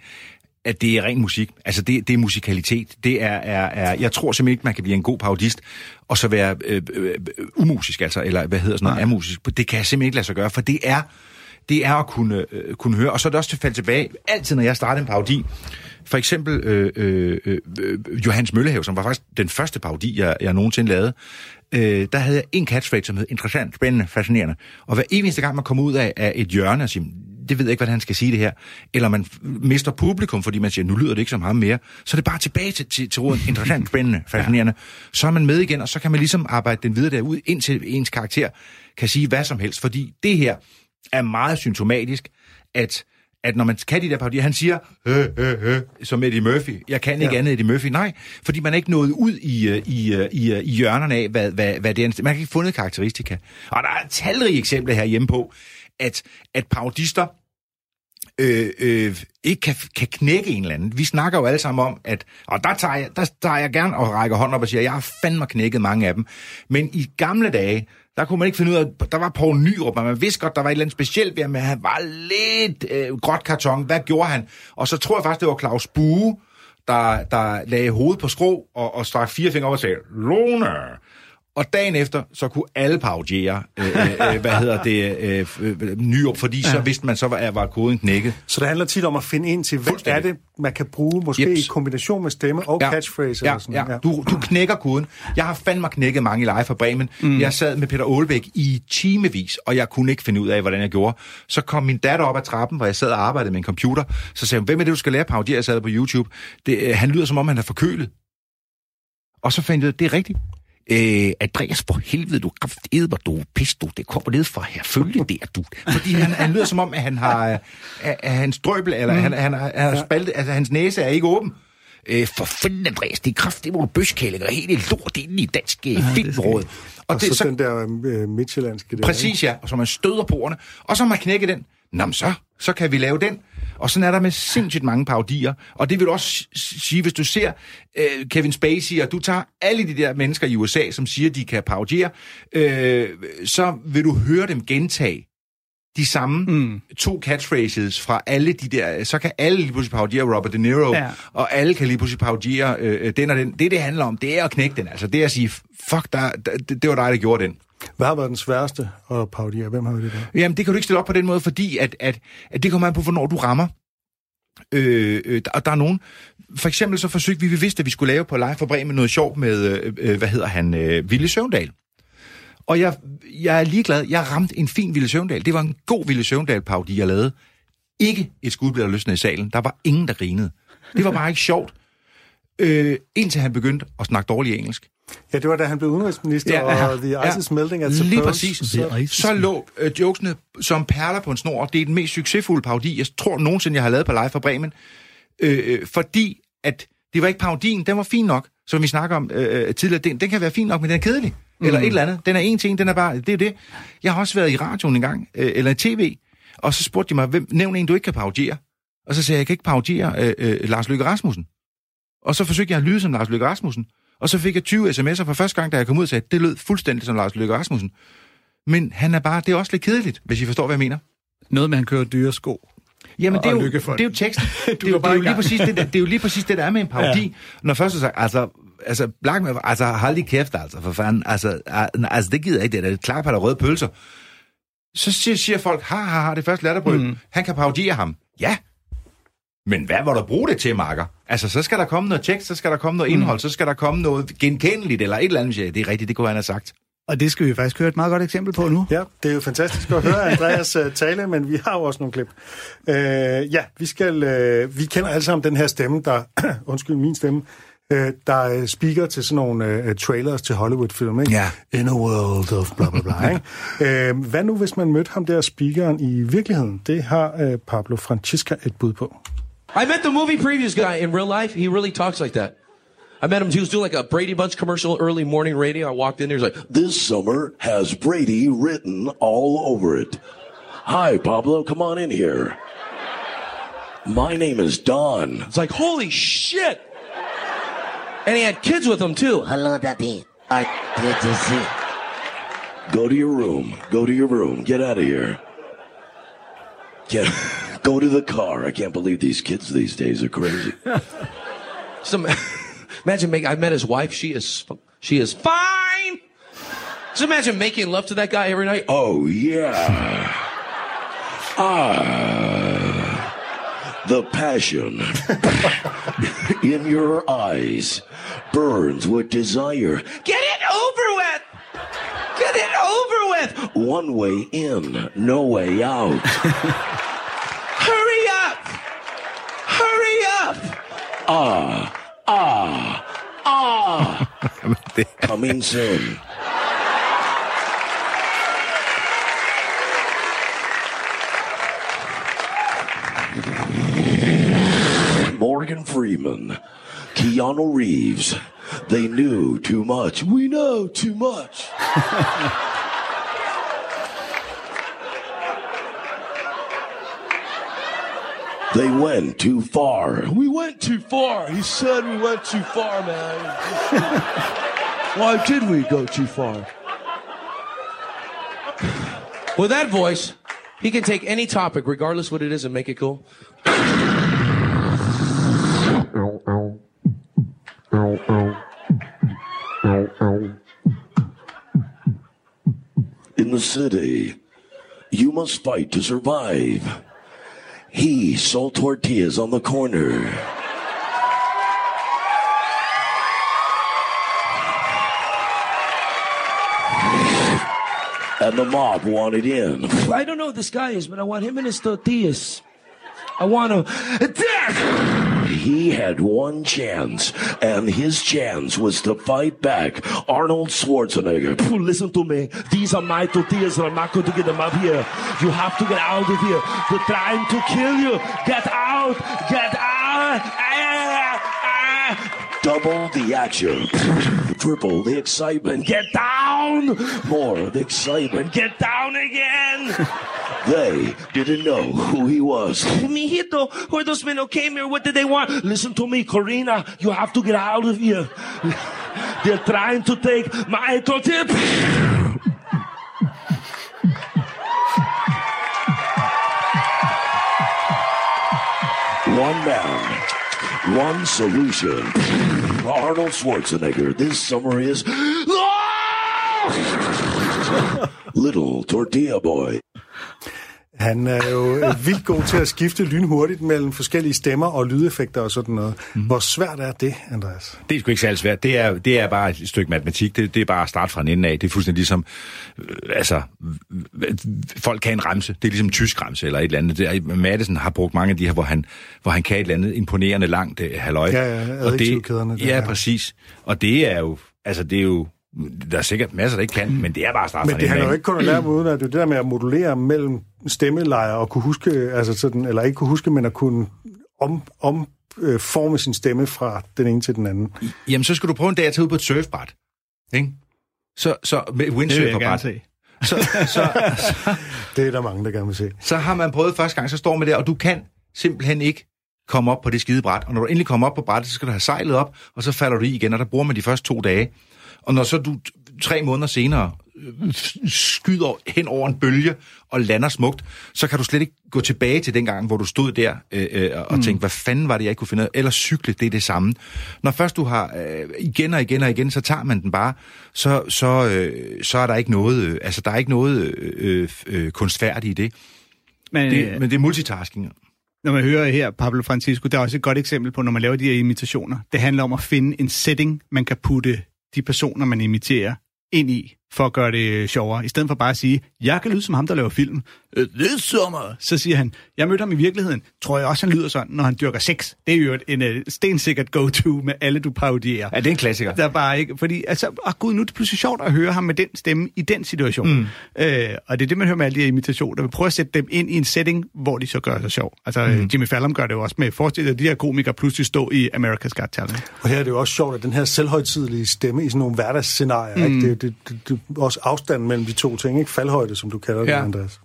at det er ren musik. Altså, det, det er musikalitet. Det er, er, er, jeg tror simpelthen ikke, man kan blive en god parodist, og så være øh, øh, umusisk, altså, eller hvad hedder sådan noget, amusisk. Det kan jeg simpelthen ikke lade sig gøre, for det er, det er at kunne, øh, kunne høre. Og så er det også til at falde tilbage, altid når jeg starter en parodi. For eksempel øh, øh, øh, Johannes Møllehave, som var faktisk den første parodi, jeg, jeg nogensinde lavede. Øh, der havde jeg en catchphrase, som hed interessant, spændende, fascinerende. Og hver eneste gang, man kommer ud af, af et hjørne og siger, det ved jeg ikke, hvordan han skal sige det her, eller man mister publikum, fordi man siger, nu lyder det ikke som ham mere, så er det bare tilbage til, til, til råden, interessant, spændende, fascinerende. Så er man med igen, og så kan man ligesom arbejde den videre derud, indtil ens karakter kan sige hvad som helst, fordi det her er meget symptomatisk, at at når man kan de der parodier, han siger, øh, øh, øh, som Eddie Murphy. Jeg kan ikke Ja. andet Eddie Murphy. Nej, fordi man er ikke nået ud i, øh, i, øh, i, øh, i hjørnerne af, hvad, hvad, hvad det er. Man har ikke fundet karakteristika. Og der er talrige eksempler her hjemme på, at, at parodister øh, øh, ikke kan, kan knække en eller anden. Vi snakker jo alle sammen om, at, og der tager, jeg, der tager jeg gerne og rækker hånden op og siger, jeg har fandme knækket mange af dem. Men i gamle dage, der kunne man ikke finde ud af, der var Poul Nyrup, og man vidste godt, der var et eller andet specielt ved ham, men han var lidt øh, gråt karton. Hvad gjorde han? Og så tror jeg faktisk, det var Claus Bue, der, der lagde hovedet på skrå og, og strak fire fingre op og sagde, Lone! Og dagen efter, så kunne alle parodiere, øh, øh, øh, hvad hedder det, øh, øh, fordi ja. så vidste man, så var, var koden knækket. Så det handler tit om at finde ind til, hvad er det, man kan bruge, måske Jeps. i kombination med stemme og catchphrase. Ja, eller sådan, ja. Du, du knækker koden. Jeg har fandme knækket mange i live fra Bremen. Mm. Jeg sad med Peter Aalbæk i timevis, og jeg kunne ikke finde ud af, hvordan jeg gjorde. Så kom min datter op ad trappen, hvor jeg sad og arbejdede med en computer. Så sagde hun, hvem er det, du skal lære at parodiere? Jeg sad på YouTube. Det, øh, han lyder, som om han er forkølet. Og så fandt jeg ud af, det er rigtigt. Øh, Andreas, for helvede, du kraftede mig, du pis, du. Det kommer ned fra her. Følge der, du. Fordi han, han lyder som om, at han har øh, at, at hans drøbel, eller mm. han, han, har- han har spaltet, altså hans næse er ikke åben. Øh, for fanden, Andreas, det er kraftigt nogle bøskællinger, helt lort inde i dansk øh, filmråd. Og, og det, så, så den der øh, midtjyllandske der. Præcis, ja. Og så man støder på ordene. Og så man knækket den. Nå, så, så kan vi lave den. Og sådan er der med sindssygt mange parodier. Og det vil du også sige, hvis du ser øh, Kevin Spacey, og du tager alle de der mennesker i USA, som siger, de kan parodiere, øh, så vil du høre dem gentage de samme mm. to catchphrases fra alle de der, så kan alle lige pludselig parodiere Robert De Niro, Ja. ja. og alle kan lige pludselig parodiere øh, den og den. Det, det handler om, det er at knække den. Altså, det er at sige, fuck, der, der, det var dig, der gjorde den. Hvad har været den sværeste at parodiere? Hvem har det der? Jamen, det kan du ikke stille op på den måde, fordi at, at, at det kommer an på, hvornår du rammer. Øh, øh, og der er nogen... For eksempel så forsøgte vi, vi vidste, at vi skulle lave på Live for Bremen noget sjovt med, øh, øh, hvad hedder han, øh, Ville Søvndal. Og jeg, jeg er ligeglad. Jeg ramte en fin Ville Søvndal. Det var en god Ville Søvndal-parodi, jeg lavede. Ikke et skud blev der løsnet i salen. Der var ingen, der grinede. Det var bare ikke sjovt. Øh, indtil han begyndte at snakke dårlig engelsk. Ja, det var da han blev udenrigsminister, ja, og The Ice is Melting at Lige præcis. Så, Så lå øh, jokesene som perler på en snor. Det er den mest succesfulde parodi, jeg tror nogensinde, jeg har lavet på Live for Bremen. Øh, øh, fordi at det var ikke parodien, den var fin nok, som vi snakker om øh, tidligere. Den, den kan være fin nok, men den er kedelig. Mm. Eller et eller andet. Den er en ting, den er bare... Det er det. Jeg har også været i radioen en gang, øh, eller i tv, og så spurgte de mig, hvem, nævn en, du ikke kan parodiere. Og så sagde jeg, jeg kan ikke parodiere øh, øh, Lars Løkke Rasmussen. Og så forsøgte jeg at lyde som Lars Løkke Rasmussen. Og så fik jeg 20 sms'er for første gang, da jeg kom ud og sagde, det lød fuldstændig som Lars Løkke Rasmussen. Men han er bare, det er også lidt kedeligt, hvis I forstår, hvad jeg mener. Noget med, at han kører dyre sko. Jamen, det er, jo, det er jo teksten. det, er jo, var det, bare er jo lige præcis det, der, det er jo lige præcis det, der er med en parodi. Ja. Når først du sagt, altså, altså, blag med, altså, hold lige kæft, altså, for fanden, altså, altså, det gider jeg ikke, det er klart på der røde pølser. Så siger, siger folk, ha, ha, ha, det er først latterbrød. Mm. Han kan parodiere ham. Ja, men hvad var der bruge det til, Marker? Altså, så skal der komme noget tekst, så skal der komme noget indhold, så skal der komme noget genkendeligt, eller et eller andet. Ja, det er rigtigt, det kunne han have sagt. Og det skal vi faktisk høre et meget godt eksempel på nu. Ja, det er jo fantastisk at høre Andreas uh, tale, men vi har jo også nogle klip. Uh, ja, vi skal, uh, vi kender alle sammen den her stemme, der, undskyld min stemme, uh, der uh, speaker til sådan nogle uh, trailers til Hollywood-film, ikke? Ja. In a world of bla bla bla, ikke? uh, hvad nu, hvis man mødte ham der speakeren i virkeligheden? Det har uh, Pablo Francisca et bud på. I met the movie previews guy in real life. He really talks like that. I met him. He was doing like a Brady Bunch commercial, early morning radio. I walked in there. He's like, This summer has Brady written all over it. Hi, Pablo, come on in here. My name is Don. it's like, holy shit! And he had kids with him too. Hello, Daddy. I good to see. Go to your room. Go to your room. Get out of here. Get, go to the car. I can't believe these kids these days are crazy. So imagine make. I met his wife. She is she is fine. Just imagine making love to that guy every night. Oh, yeah. Ah. The passion in your eyes burns with desire. Get it over with. Get it over with. One way in, no way out. ah, ah, ah. Coming soon. Morgan Freeman, Keanu Reeves. They knew too much. We know too much. They went too far. We went too far. He said we went too far, man. Why did we go too far? With that voice, he can take any topic, regardless what it is, and make it cool. In the city, you must fight to survive. He sold tortillas on the corner. And the mob wanted in. I don't know who this guy is, but I want him and his tortillas. I want him. He had one chance, and his chance was to fight back Arnold Schwarzenegger. Listen to me. These are my tortillas, and I'm not going to get them up here. You have to get out of here. They're trying to kill you. Get out. Get out. Ah, ah. Double the action. Triple the excitement. Get down. More the excitement. Get down again. They didn't know who he was. Mijito, where those men who came here, what did they want? Listen to me, Corina. You have to get out of here. They're trying to take my tortilla. One man, one solution. Arnold Schwarzenegger. This summer is Little Tortilla Boy. Han er jo vildt god til at skifte lynhurtigt mellem forskellige stemmer og lydeffekter og sådan noget. Mm. Hvor svært er det, Andreas? Det er sgu ikke særlig svært. Det er, det er bare et stykke matematik. Det, det er bare at starte fra en ende af. Det er fuldstændig ligesom, øh, altså, folk kan en remse. Det er ligesom en tysk remse eller et eller andet. Det er, Madison har brugt mange af de her, hvor han, hvor han kan et eller andet imponerende langt øh, halløj. Ja, ja, og det, der, ja, ja. præcis. Og det er jo, altså det er jo, der er sikkert masser, der ikke kan, men det er bare starte Men det handler jo ikke kun at lære uden at det er det der med at modulere mellem stemmelejer og kunne huske, altså sådan, eller ikke kunne huske, men at kunne om, om øh, forme sin stemme fra den ene til den anden. Jamen, så skal du prøve en dag at tage ud på et surfbræt. Ikke? Så, så med windsurferbræt. se. Så, så, Det er der mange, der gerne vil se. så har man prøvet første gang, så står man der, og du kan simpelthen ikke komme op på det skide bræt. Og når du endelig kommer op på brættet, så skal du have sejlet op, og så falder du i igen, og der bruger man de første to dage. Og når så du tre måneder senere øh, skyder hen over en bølge og lander smukt, så kan du slet ikke gå tilbage til den gang, hvor du stod der øh, øh, og mm. tænkte, hvad fanden var det, jeg ikke kunne finde ud af? Eller cykle, det er det samme. Når først du har øh, igen og igen og igen, så tager man den bare, så, så, øh, så er der ikke noget, øh, altså der er ikke noget øh, øh, kunstfærdigt i det. Men, det. øh, Men det er multitasking. Når man hører her Pablo Francisco, der er også et godt eksempel på, når man laver de her imitationer. Det handler om at finde en setting, man kan putte de personer, man imiterer, ind i, for at gøre det sjovere. I stedet for bare at sige, jeg kan lyde som ham, der laver film. "Øh, Det er sommer. Så siger han, jeg mødte ham i virkeligheden. Tror jeg også, han lyder sådan, når han dyrker sex. Det er jo en uh, stensikkert go-to med alle, du parodierer. Ja, det er en klassiker. Der er bare ikke, fordi, altså, oh gud, nu er det pludselig sjovt at høre ham med den stemme i den situation. Mm. Øh, og det er det, man hører med alle de her imitationer. Vi prøver at sætte dem ind i en setting, hvor de så gør sig sjov. Altså, mm. Jimmy Fallon gør det jo også med. Forestil dig, at de her komikere pludselig stå i America's Got Talent. Og her er det jo også sjovt, at den her selvhøjtidelige stemme i sådan nogle hverdagsscenarier, mm. ikke? Det, det, det, det, også afstanden mellem de to ting, ikke? Faldhøjde, som du kalder det, Ja. Andreas.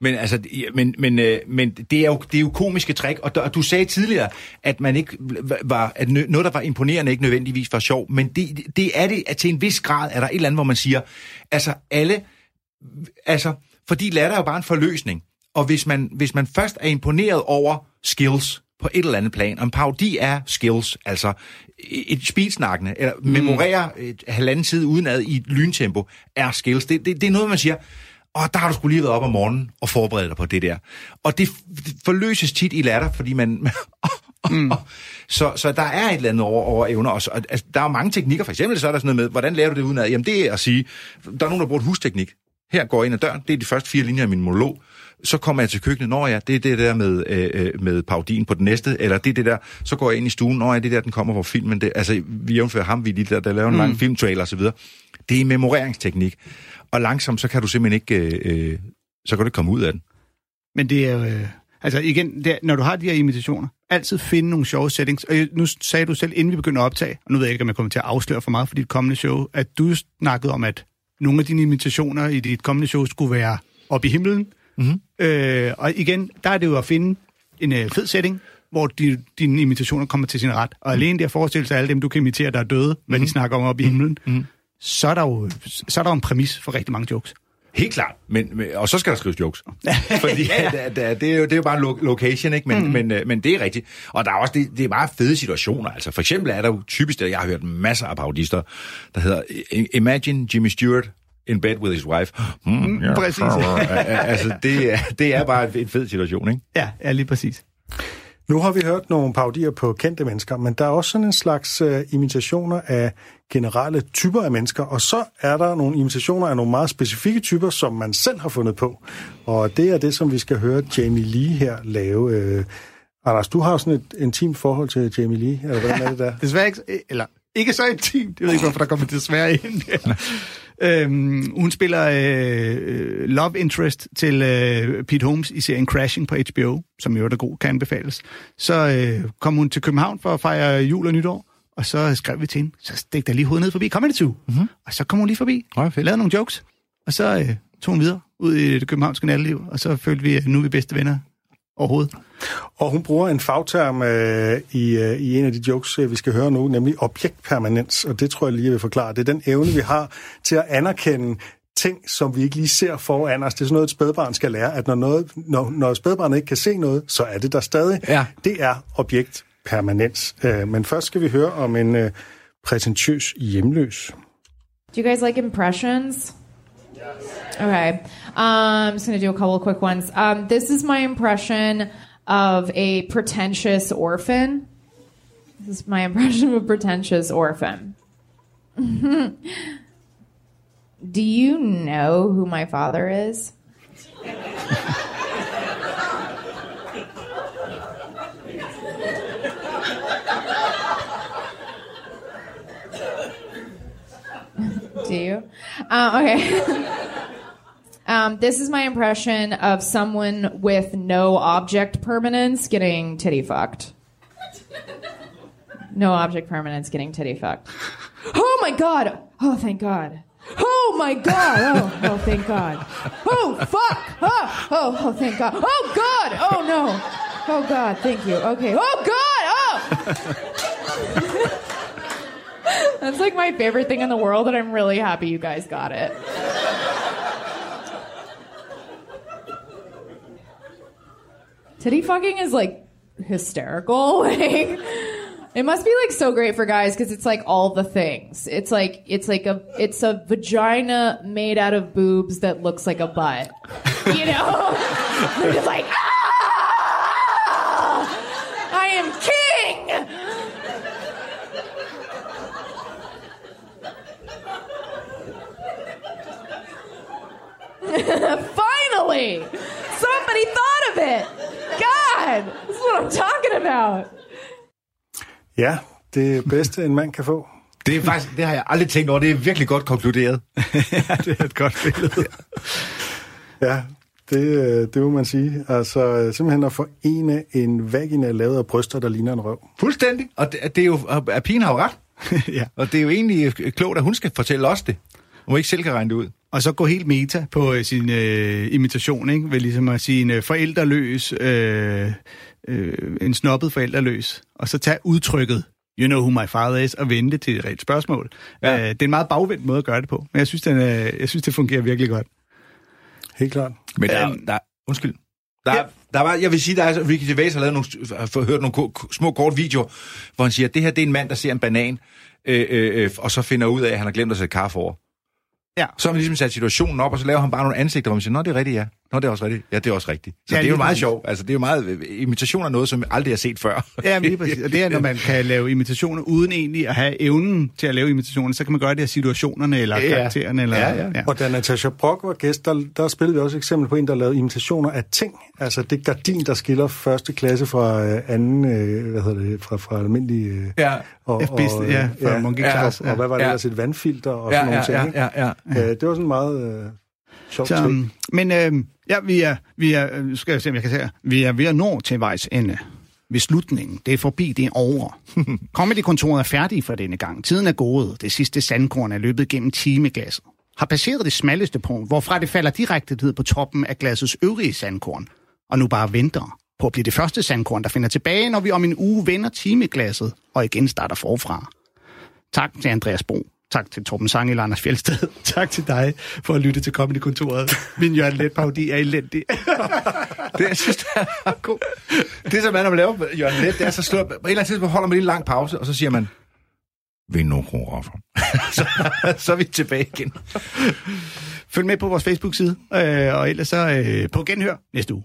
Men, altså, men, men, øh, men det, er jo, det er jo komiske træk, og, der- og du sagde tidligere, at man ikke var, at noget, der var imponerende, ikke nødvendigvis var sjov, men det, det er det, at til en vis grad er der et eller andet, hvor man siger, altså alle, altså, fordi latter er jo bare en forløsning, og hvis man, hvis man først er imponeret over skills på et eller andet plan, og en parodi er skills, altså et speedsnakkende, eller mm. memorere et halvanden side udenad i et lyntempo, er skills. Det, det, det er noget, man siger, og der har du skulle lige været op om morgenen og forberedt dig på det der. Og det, forløses tit i latter, fordi man... mm. så, så der er et eller andet over, over evner. Og så, altså, der er jo mange teknikker. For eksempel så er der sådan noget med, hvordan lærer du det udenad? Jamen det er at sige, der er nogen, der bruger et husteknik. Her går jeg ind ad døren, det er de første fire linjer af min monolog. Så kommer jeg til køkkenet, når ja, det er det der med, øh, øh, med parodien på den næste, eller det er det der, så går jeg ind i stuen, når ja, det er der, den kommer hvor filmen, det, altså vi jævnfører ham, vi de der, der laver en mm. lang filmtrailer osv. Det er memoreringsteknik. Og langsomt, så kan du simpelthen ikke, øh, øh, så kan du ikke komme ud af den. Men det er. Øh, Altså igen, det, er- når du har de her imitationer, altid finde nogle sjove settings. Og nu sagde du selv, inden vi begynder at optage, og nu ved jeg ikke, om jeg kommer til at afsløre for meget for dit kommende show, at du snakkede om, at nogle af dine imitationer i dit kommende show skulle være oppe i himlen. Mhm. Øh, og igen, der er det jo at finde en øh, fed setting, hvor de, dine imitationer kommer til sin ret. Og alene det at forestille sig alle dem, du kan imitere, der er døde, hvad de snakker om oppe i himlen, så, er der jo, så er der jo en præmis for rigtig mange jokes. Helt klart. Men, men, og så skal der skrives jokes. Fordi ja. det, det, det, er jo, det er jo bare lo- location, ikke? Men, mm. men, øh, men det er rigtigt. Og der er også det, det er meget fede situationer. Altså, for eksempel er der jo typisk, det, jeg har hørt masser af parodister, der hedder "I- Imagine Jimmy Stewart in bed with his wife. Mm, yeah. præcis. altså, det, er, det er bare en fed situation, ikke? Ja, ja lige præcis. Nu har vi hørt nogle parodier på kendte mennesker, men der er også sådan en slags uh, imitationer af generelle typer af mennesker, og så er der nogle imitationer af nogle meget specifikke typer, som man selv har fundet på. Og det er det, som vi skal høre Jamie Lee her lave. Uh, Anders, du har sådan et intimt forhold til Jamie Lee, eller hvordan er det der? Desværre ikke, eller ikke så intimt. Jeg ved ikke, hvorfor der kommer desværre ind. øhm, hun spiller øh, love interest til øh, Pete Holmes i serien Crashing på HBO, som jo er der god, kan anbefales. Så øh, kom hun til København for at fejre jul og nytår, og så skrev vi til hende, så stik der lige hovedet ned forbi Comedy Zoo. Mm-hmm. Og så kom hun lige forbi, og lavede nogle jokes, og så øh, tog hun videre ud i det københavnske natteliv, og så følte vi, at nu er vi bedste venner overhovedet. Og hun bruger en fagterm øh, i, øh, i en af de jokes, øh, vi skal høre nu, nemlig objektpermanens. Og det tror jeg lige, jeg vil forklare. Det er den evne, vi har til at anerkende ting, som vi ikke lige ser foran os. Det er sådan noget, et spædbarn skal lære, at når, noget, når, når spædbarnet ikke kan se noget, så er det der stadig. Ja. Det er objektpermanens. Øh, men først skal vi høre om en øh, præsentøs hjemløs. Do you guys like impressions? Okay. Um, I'm just going to do a couple of quick ones. Um, this is my impression of a pretentious orphan. This is my impression of a pretentious orphan. Do you know who my father is? Do you? Uh, okay. um, this is my impression of someone with no object permanence getting titty fucked. No object permanence getting titty fucked. Oh my god! Oh, thank God. Oh my god! Oh, oh, thank God. Oh, fuck! Oh, oh, oh, thank God. Oh God! Oh no! Oh God! Thank you. Okay. Oh God! Oh! That's like my favorite thing in the world, and I'm really happy you guys got it. Titty fucking is like hysterical. Like, it must be like so great for guys because it's like all the things. It's like it's like a it's a vagina made out of boobs that looks like a butt. You know, they're just like, ah, Finally! Somebody thought of it! God! This is what I'm talking about! Ja, det bedste, en mand kan få. Det er faktisk, det har jeg aldrig tænkt over. Det er virkelig godt konkluderet. ja, det er et godt billede. Ja, det, øh, det må man sige. Altså simpelthen at forene en vagina lavet af bryster, der ligner en røv. Fuldstændig. Og det, det er jo, at pigen har jo ret. ja. Og det er jo egentlig klogt, at hun skal fortælle os det. Hun ikke selv kan regne det ud. Og så gå helt meta på øh, sin øh, imitation, ikke? Ved ligesom at sige en øh, forældreløs, øh, øh, en snobbet forældreløs, og så tage udtrykket, you know who my father is, og vende det til et reelt spørgsmål. Ja. Øh, det er en meget bagvendt måde at gøre det på, men jeg synes, den, øh, jeg synes det fungerer virkelig godt. Helt klart. Men der, Øhm, der, undskyld. Der, ja. der var, jeg vil sige, der er, Ricky Gervais har lavet nogle, har hørt nogle ko- små kort videoer, hvor han siger, at det her det er en mand, der ser en banan, øh, øh, øh, og så finder ud af, at han har glemt at sætte kaffe over. Ja. Så har man ligesom sat situationen op, og så laver han bare nogle ansigter, hvor man siger, nå, det er rigtigt, ja. Nå, det er også rigtigt. Ja, det er også rigtigt. Så Ja, ja, det er jo meget sjovt. Altså, det er jo meget øh, imitation af noget, som jeg aldrig har set før. Ja, men lige præcis. Og det er, når man kan lave imitationer uden egentlig at have evnen til at lave imitationer, så kan man gøre det af situationerne eller Ja. karaktererne. Eller, Ja, ja. Og da Natasha Brock var gæst, der, der spillede vi også et eksempel på en, der lavede imitationer af ting. Altså det gardin, der skiller første klasse fra øh, anden, øh, hvad hedder det, fra, fra almindelig... Øh, Ja. og, FB, ja, fra Monkey Class, Og, og hvad var det ja. ellers, et vandfilter og Ja, sådan nogle ja, ting, ja, ikke? ja, Øh, det var sådan meget... Øh, Sjovt Så, men øh, ja, vi er, vi er, øh, skal jeg se, om jeg kan se her. Vi er ved at nå til vejs ende. Ved slutningen. Det er forbi, det er over. Comedy-kontoret er færdig for denne gang. Tiden er gået. Det sidste sandkorn er løbet gennem timeglasset. Har passeret det smalleste punkt, hvorfra det falder direkte ned på toppen af glassets øvrige sandkorn. Og nu bare venter på at blive det første sandkorn, der finder tilbage, når vi om en uge vender timeglasset og igen starter forfra. Tak til Andreas Bo. Tak til Torben Sang eller Anders Fjeldsted. tak til dig for at lytte til Comedy-kontoret. Min Jørgen Let parodi er elendig. Det, jeg synes, det er god. Det, som man når man laver Jørgen Let, det er så slået. På et eller andet tidspunkt holder man lige en lang pause, og så siger man, vind nu koreografer. så, så er vi tilbage igen. Følg med på vores Facebook-side, øh, og ellers så øh, på genhør næste uge.